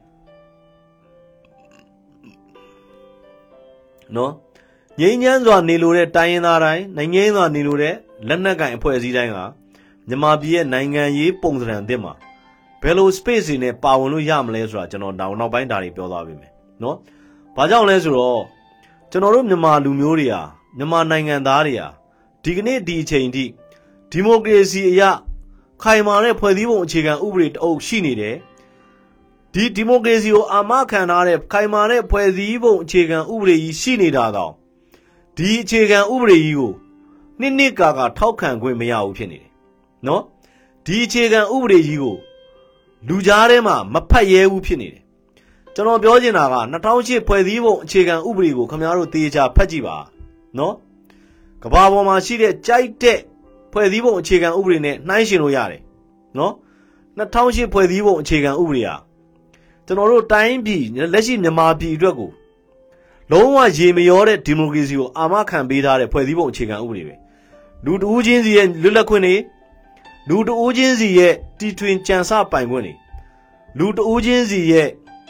နော်ငြိမ်းချမ်းစွာနေလိုတဲ့တိုင်းရင်းသားတိုင်းနိုင်ငံစွာနေလိုတဲ့ လက်နက်ကင်အဖွဲ့အစည်းတိုင်းကမြန်မာပြည်ရဲ့နိုင်ငံရေးပုံစံအသစ်မှာဘယ်လို space တွေနဲ့ပါဝင်လို့ရမလဲဆိုတာကျွန်တော်နောက်နောက်ပိုင်းဒါတွေပြောသွားပြီမယ်နော်။ဘာကြောင့်လဲဆိုတော့ကျွန်တော်တို့မြန်မာလူမျိုးတွေဟာမြန်မာနိုင်ငံသားတွေဟာဒီကနေ့ဒီအချိန်ထိဒီမိုကရေစီအရာခိုင်မာတဲ့ဖွဲ့စည်းပုံအခြေခံဥပဒေတအုပ်ရှိနေတယ်ဒီဒီမိုကရေစီကိုအာမခံထားတဲ့ခိုင်မာတဲ့ဖွဲ့စည်းပုံအခြေခံဥပဒေကြီးရှိနေတာတော့ဒီအခြေခံဥပဒေကြီးကို နှစ်နှစ်ကာကာထောက်ခံခွင့်မရဘူးဖြစ်နေတယ်နော်ဒီအခြေခံဥပဒေကြီးကိုလူကြားထဲမှာမဖတ်ရဲဘူးဖြစ်နေတယ်ကျွန်တော်ပြောချင်တာက2008ဖွဲ့စည်းပုံအခြေခံဥပဒေကိုခင်ဗျားတို့သေချာဖတ်ကြည့်ပါနော်ကဘာပေါ်မှာရှိတဲ့ကြိုက်တဲ့ဖွဲ့စည်းပုံအခြေခံဥပဒေနဲ့နှိုင်းယှဉ်လို့ရတယ်နော်2008ဖွဲ့စည်းပုံအခြေခံဥပဒေဟာကျွန်တော်တို့တိုင်းပြည်လက်ရှိမြန်မာပြည်အတွက်ကိုလုံးဝရေမရောတဲ့ဒီမိုကရေစီကိုအာမခံပေးထားတဲ့ဖွဲ့စည်းပုံအခြေခံဥပဒေပဲ လူတဦးချင်းစီရဲ့လွတ်လပ်ခွင့်တွေလူတဦးချင်းစီရဲ့တီထွင်ကြံစပိုင်ခွင့်တွေလူတဦးချင်းစီရဲ့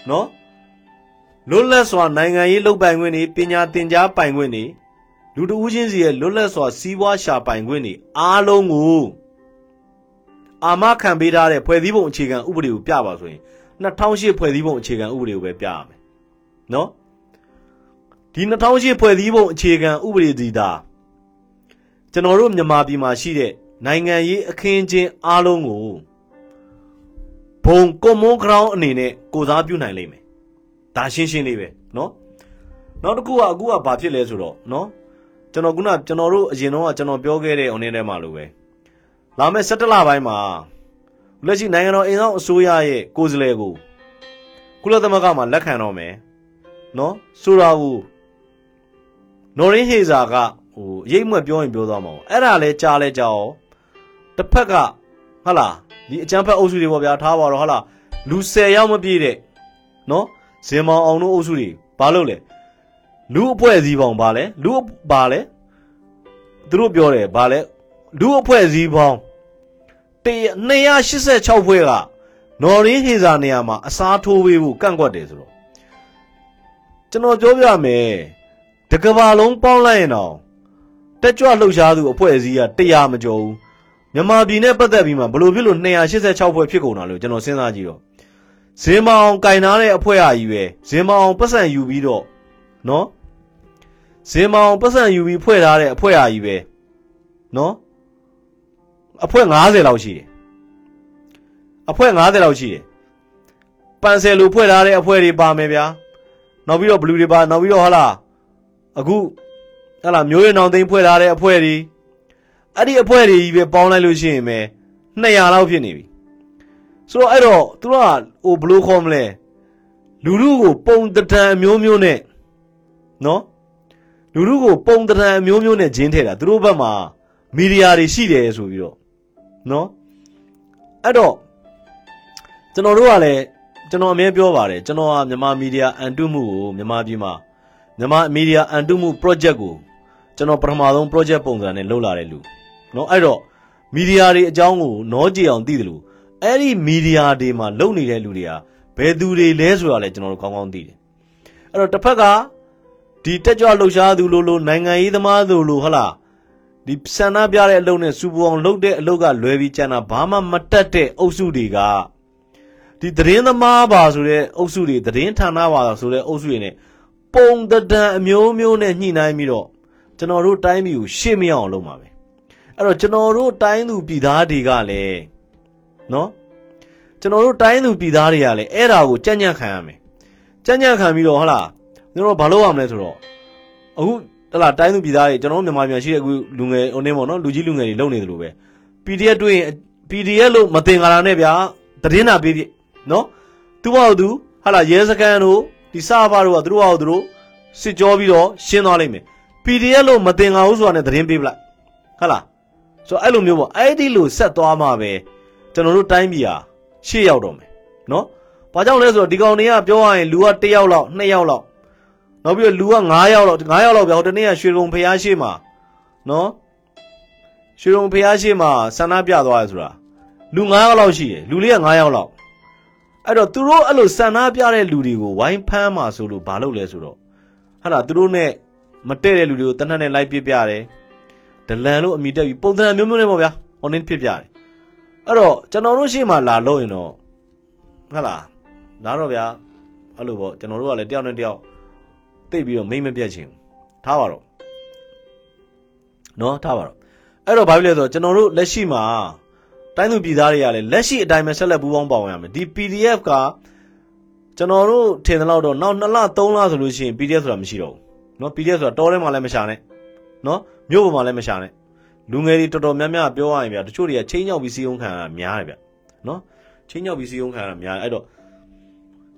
နော်လွတ်လပ်စွာနိုင်ငံရေးလုပ်ပိုင်ခွင့်တွေပညာသင်ကြားပိုင်ခွင့်တွေလူတဦးချင်းစီရဲ့လွတ်လပ်စွာစီးပွားရှာပိုင်ခွင့်တွေအားလုံးကိုအာမခံပေးထားတဲ့ဖွဲ့စည်းပုံအခြေခံဥပဒေကိုပြပါဆိုရင်2008ဖွဲ့စည်းပုံအခြေခံဥပဒေကိုပဲပြရမယ်နော်ဒီ2008ဖွဲ့စည်းပုံအခြေခံဥပဒေဒီတာ ကျွန်တော်တို့မြန်မာပြည်မှာရှိတဲ့နိုင်ငံရေးအခင်းချင်းအားလုံးကိုဘုံကွန်မွန်ဂရောင်းအနေနဲ့ကိုစားပြုနိုင်လိမ့်မယ်။ဒါရှင်းရှင်းလေးပဲနော်။နောက်တစ်ခုကအခုကဘာဖြစ်လဲဆိုတော့နော်ကျွန်တော်ခုနကျွန်တော်တို့အရင်တော့ကကျွန်တော်ပြောခဲ့တဲ့ online ထဲမှာလိုပဲလာမယ့်17လပိုင်းမှာလက်ရှိနိုင်ငံတော်အိမ်ဆောင်အစိုးရရဲ့ကိုယ်စားလှယ်ကိုကုလသမဂ္ဂမှာလက်ခံတော့မယ်။နော်ဆိုတာကိုနော်ရင်းဟေဇာက ဟိုရိတ်မွက်ပြောရင်ပြောသွားမှာပေါ့အဲ့ဒါလဲကြားလဲကြားရောတစ်ဖက်ကဟလာဒီအကျန်းဖက်အုပ်စုတွေပေါ့ဗျာထားပါတော့ဟလာလူ10ယောက်မပြည့်တဲ့နော်ဇင်မောင်အောင်တို့အုပ်စုတွေဘာလို့လဲလူအဖွဲ့အစည်းပေါင်းဘာလဲလူဘာလဲသူတို့ပြောတယ်ဘာလဲလူအဖွဲ့အစည်းပေါင်း286ဖွဲ့ကနော်ရင်းဟေဇာနေရာမှာအစားထိုးပေးဖို့ကန့်ကွက်တယ်ဆိုတော့ကျွန်တော်ပြောပြမယ်တကဘာလုံးပေါင်းလိုက်ရင်တော့ တက်ကြွလှုပ်ရှားသူအဖွဲ့အစည်းက100မကျော်ဘူးမြန်မာပြည်နဲ့ပတ်သက်ပြီးမှဘလို့ဖြစ်လို့286ဖွဲ့ဖြစ်ကုန်တာလို့ကျွန်တော်စဉ်းစားကြည့်တော့ဇင်မအောင်ကင်ထားတဲ့အဖွဲ့အကြီးပဲဇင်မအောင်ပတ်စံယူပြီးတော့နော်ဇင်မအောင်ပတ်စံယူပြီးဖွဲ့ထားတဲ့အဖွဲ့အကြီးပဲနော်အဖွဲ့90လောက်ရှိတယ်အဖွဲ့90လောက်ရှိတယ်ပန်ဆယ်လိုဖွဲ့ထားတဲ့အဖွဲ့တွေပါမယ်ဗျာနောက်ပြီးတော့ဘလူးတွေပါနောက်ပြီးတော့ဟာလားအခု ဟာလားမျိုးရနောင်သိန်းဖွဲ့ထားတဲ့အဖွဲ့တွေအဲ့ဒီအဖွဲ့တွေကြီးပဲပေါင်းလိုက်လို့ရှိရင်ပဲ200လောက်ဖြစ်နေပြီဆိုတော့အဲ့တော့သူတို့ကဟိုဘလို့ခေါ်မလဲလူလူကိုပုံတံအမျိုးမျိုးနဲ့နော်လူလူကိုပုံတံအမျိုးမျိုးနဲ့ဂျင်းထဲတာသူတို့ဘက်မှာမီဒီယာတွေရှိတယ်ဆိုပြီးတော့နော်အဲ့တော့ကျွန်တော်တို့ကလည်းကျွန်တော်အမြဲပြောပါတယ်ကျွန်တော်ကမြန်မာမီဒီယာအန်တုမှုကိုမြန်မာပြည်မှာမြန်မာမီဒီယာအန်တုမှု project ကို ကျွန်တော်ပထမဆုံး project ပုံစံနဲ့လုပ်လာတဲ့လူเนาะအဲ့တော့မီဒီယာတွေအကြောင်းကိုနောကြည်အောင်သိတယ်လို့အဲ့ဒီမီဒီယာတွေမှာလုပ်နေတဲ့လူတွေကဘယ်သူတွေလဲဆိုတာလည်းကျွန်တော်တို့ကောင်းကောင်းသိတယ်အဲ့တော့တစ်ဖက်ကဒီတက်ကြွလှုပ်ရှားသူလိုလိုနိုင်ငံရေးသမားသူလိုဟလားဒီဆန္ဒပြတဲ့အလုပ်နဲ့စူပူအောင်လုပ်တဲ့အလုပ်ကလွယ်ပြီးကျန်တာဘာမှမတက်တဲ့အုပ်စုတွေကဒီသတင်းသမားပါဆိုတဲ့အုပ်စုတွေသတင်းဌာနပါဆိုတဲ့အုပ်စုတွေ ਨੇ ပုံတံအမျိုးမျိုးနဲ့ညှိနှိုင်းပြီးတော့ ကျွန်တော်တို့တိုင်းပြည်ကိုရှေ့မရောက်အောင်လုပ်မှာပဲအဲ့တော့ကျွန်တော်တို့တိုင်းသူပြည်သားတွေကလည်းနော်ကျွန်တော်တို့တိုင်းသူပြည်သားတွေကလည်းအဲ့ဒါကိုကြံ့ကြံ့ခံရမယ်ကြံ့ကြံ့ခံပြီးတော့ဟလားကျွန်တော်တို့ဘာလုပ်ရမလဲဆိုတော့အခုဟလာတိုင်းသူပြည်သားတွေကျွန်တော်တို့မြန်မာပြည်ရှိတဲ့အခုလူငယ်ဟိုနေပေါ့နော်လူကြီးလူငယ်တွေလုပ်နေတယ်လို့ပဲ PDF တွေ့ရင် PDF လို့မတင်ကြတာနဲ့ဗျာသတင်းနာပေးပြနော်သူ့ဘောက်သူဟလာရဲစကန်တို့ဒီစာဘာတို့ကသူတို့ဟောသူတို့စစ်ကြောပြီးတော့ရှင်းသွားလိမ့်မယ် PDF လို့မတင်ကြဘူးဆိုတာနဲ့သတင်းပေးပလိုက်ဟုတ်လားဆိုတော့အဲ့လိုမျိုးပေါ့အဲ့ဒီလိုဆက်သွားမှပဲကျွန်တော်တို့တိုင်းပြည်ဟာရှေ့ရောက်တော့မယ်နော်ဘာကြောင့်လဲဆိုတော့ဒီကောင်တွေကပြောရရင်လူက1ယောက်လောက်2ယောက်လောက်နောက်ပြီးတော့လူက9ယောက်လောက်9ယောက်လောက်ပြောတနေ့ကရွှေကုံဖျားရှိမှာနော်ရွှေကုံဖျားရှိမှာဆန္ဒပြသွားရဆိုတာလူ9ယောက်လောက်ရှိတယ်လူလေးက9ယောက်လောက်အဲ့တော့သူတို့အဲ့လိုဆန္ဒပြတဲ့လူတွေကိုဝိုင်းဖမ်းမှာဆိုလို့ဘာလုပ်လဲဆိုတော့ဟာလာသူတို့နဲ့ မတည့်တဲ့လူတွေကိုတနက်နဲ့လိုက်ပြပြတယ်ဒလန်လို့အမိတက်ပြီးပုံစံမျိုးမျိုးနဲ့ပေါ့ဗျာ online ဖြစ်ပြတယ်အဲ့တော့ကျွန်တော်တို့ရှေ့မှာလာလို့ရင်တော့ဟုတ်လားဒါတော့ဗျာအဲ့လိုပေါ့ကျွန်တော်တို့ကလည်းတယောက်နဲ့တယောက်သိပြီးတော့မိမ့်မပြတ်ချင်ထားပါတော့နော်ထားပါတော့အဲ့တော့ဘာဖြစ်လဲဆိုတော့ကျွန်တော်တို့လက်ရှိမှာတိုင်းသူပြည်သားတွေကလည်းလက်ရှိအတိုင်းပဲဆက်လက်ပူးပေါင်းပါဝင်ရမယ်ဒီ PDF ကကျွန်တော်တို့ထင်သလောက်တော့နောက်2လ3လဆိုလို့ရှိရင် PDF ဆိုတာမရှိတော့ဘူး နော် PDF ဆိုတာတောထဲမှာလည်းမရှာနဲ့နော်မြို့ပေါ်မှာလည်းမရှာနဲ့လူငယ်တွေတော်တော်များများပြောရရင်ဗျာတချို့တွေကချင်းညောက်ပြီးစီယုံခံရတာများတယ်ဗျာနော်ချင်းညောက်ပြီးစီယုံခံရတာများတယ်အဲ့တော့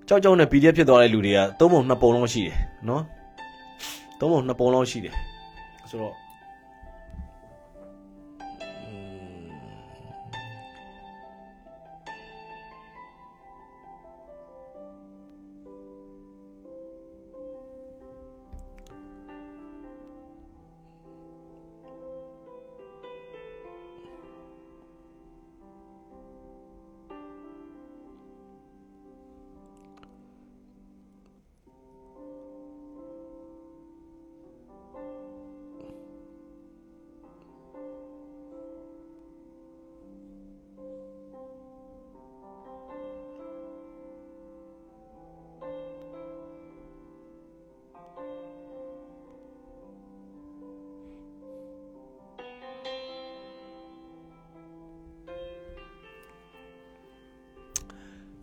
ကြောက်ကြောက်နဲ့ PDF ဖြစ်သွားတဲ့လူတွေကသုံးပုံနှစ်ပုံလုံးရှိတယ်နော်သုံးပုံနှစ်ပုံလုံးရှိတယ်ဆိုတော့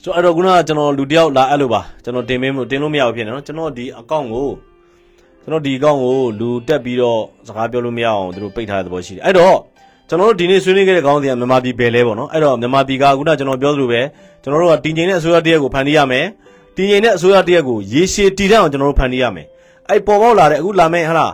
ဆိုတော့အဲ့တော့ခုနကကျွန်တော်လူတယောက်လာအဲ့လိုပါကျွန်တော်တင်မင်းမတင်လို့မရဘူးဖြစ်နေနော်ကျွန်တော်ဒီအကောင့်ကိုကျွန်တော်ဒီအကောင့်ကိုလူတက်ပြီးတော့စကားပြောလို့မရအောင်သူတို့ပိတ်ထားတဲ့သဘောရှိတယ်အဲ့တော့ကျွန်တော်တို့ဒီနေ့ဆွေးနွေးခဲ့တဲ့ခေါင်းစဉ်ကမြန်မာပြည်ဘယ်လဲပေါ့နော်အဲ့တော့မြန်မာပြည်ကခုနကကျွန်တော်ပြောသလိုပဲကျွန်တော်တို့ကတည်ငြိမ်တဲ့အစိုးရတရက်ကိုဖန်တီးရမယ်တည်ငြိမ်တဲ့အစိုးရတရက်ကိုရေရှည်တည်တံ့အောင်ကျွန်တော်တို့ဖန်တီးရမယ်အဲ့ပေါ်ပေါက်လာတဲ့အခုလာမယ့်ဟလာ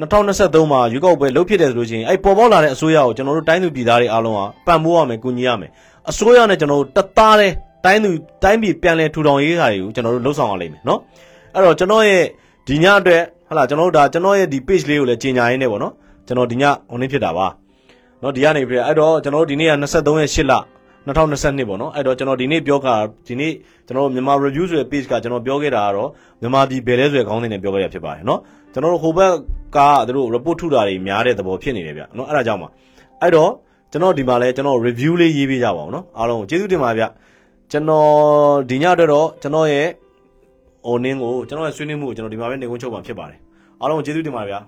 2023မှာရွေးကောက်ပွဲလုပ်ဖြစ်တယ်ဆိုလို့ရှိရင်အဲ့ပေါ်ပေါက်လာတဲ့အစိုးရကိုကျွန်တော်တို့တိုင်းသူပြည်သားတွေအားလုံးကပံ့ပိုးရမယ်ကူညီရမယ်အစိုးရနဲ့ကျွန်တော်တို့တသားတဲ့ တိုင်းသူတိုင်းပြည်ပြန်လည်ထူထောင်ရေးခါတွေကိုကျွန်တော်တို့လှုပ်ဆောင်ရလိမ့်မယ်နော်အဲ့တော့ကျွန်တော်ရဲ့ဒီညအတွက်ဟလာကျွန်တော်တို့ဒါကျွန်တော်ရဲ့ဒီ page လေးကိုလည်းကြီးညာရင်းနေပေါ့နော်ကျွန်တော်ဒီညဟိုနေ့ဖြစ်တာပါနော်ဒီကနေပြအဲ့တော့ကျွန်တော်တို့ဒီနေ့က23ရက်8လ2022ပေါ့နော်အဲ့တော့ကျွန်တော်ဒီနေ့ပြောခါဒီနေ့ကျွန်တော်တို့မြန်မာ review ဆိုတဲ့ page ကကျွန်တော်ပြောခဲ့တာကတော့မြန်မာပြည်ဘယ်လဲဆိုတဲ့ခေါင်းစဉ်နဲ့ပြောခဲ့ရဖြစ်ပါတယ်နော်ကျွန်တော်တို့ဟိုဘက်ကသူတို့ report ထုတာတွေများတဲ့သဘောဖြစ်နေတယ်ဗျနော်အဲ့ဒါကြောင့်ပါအဲ့တော့ကျွန်တော်ဒီမှာလဲကျွန်တော် review လေးရေးပေးကြပါအောင်နော်အားလုံးကိုကျေးဇူးတင်ပါဗျ ကျွန်တော်ဒီညအတွက်တော့ကျွန်တော်ရဲ့ online ကိုကျွန်တော်ရဲ့ဆွေးနွေးမှုကိုကျွန်တော်ဒီမှာပဲနေကုန်းချုပ်မှာဖြစ်ပါတယ်အားလုံးကိုကျေးဇူးတင်ပါဗျာ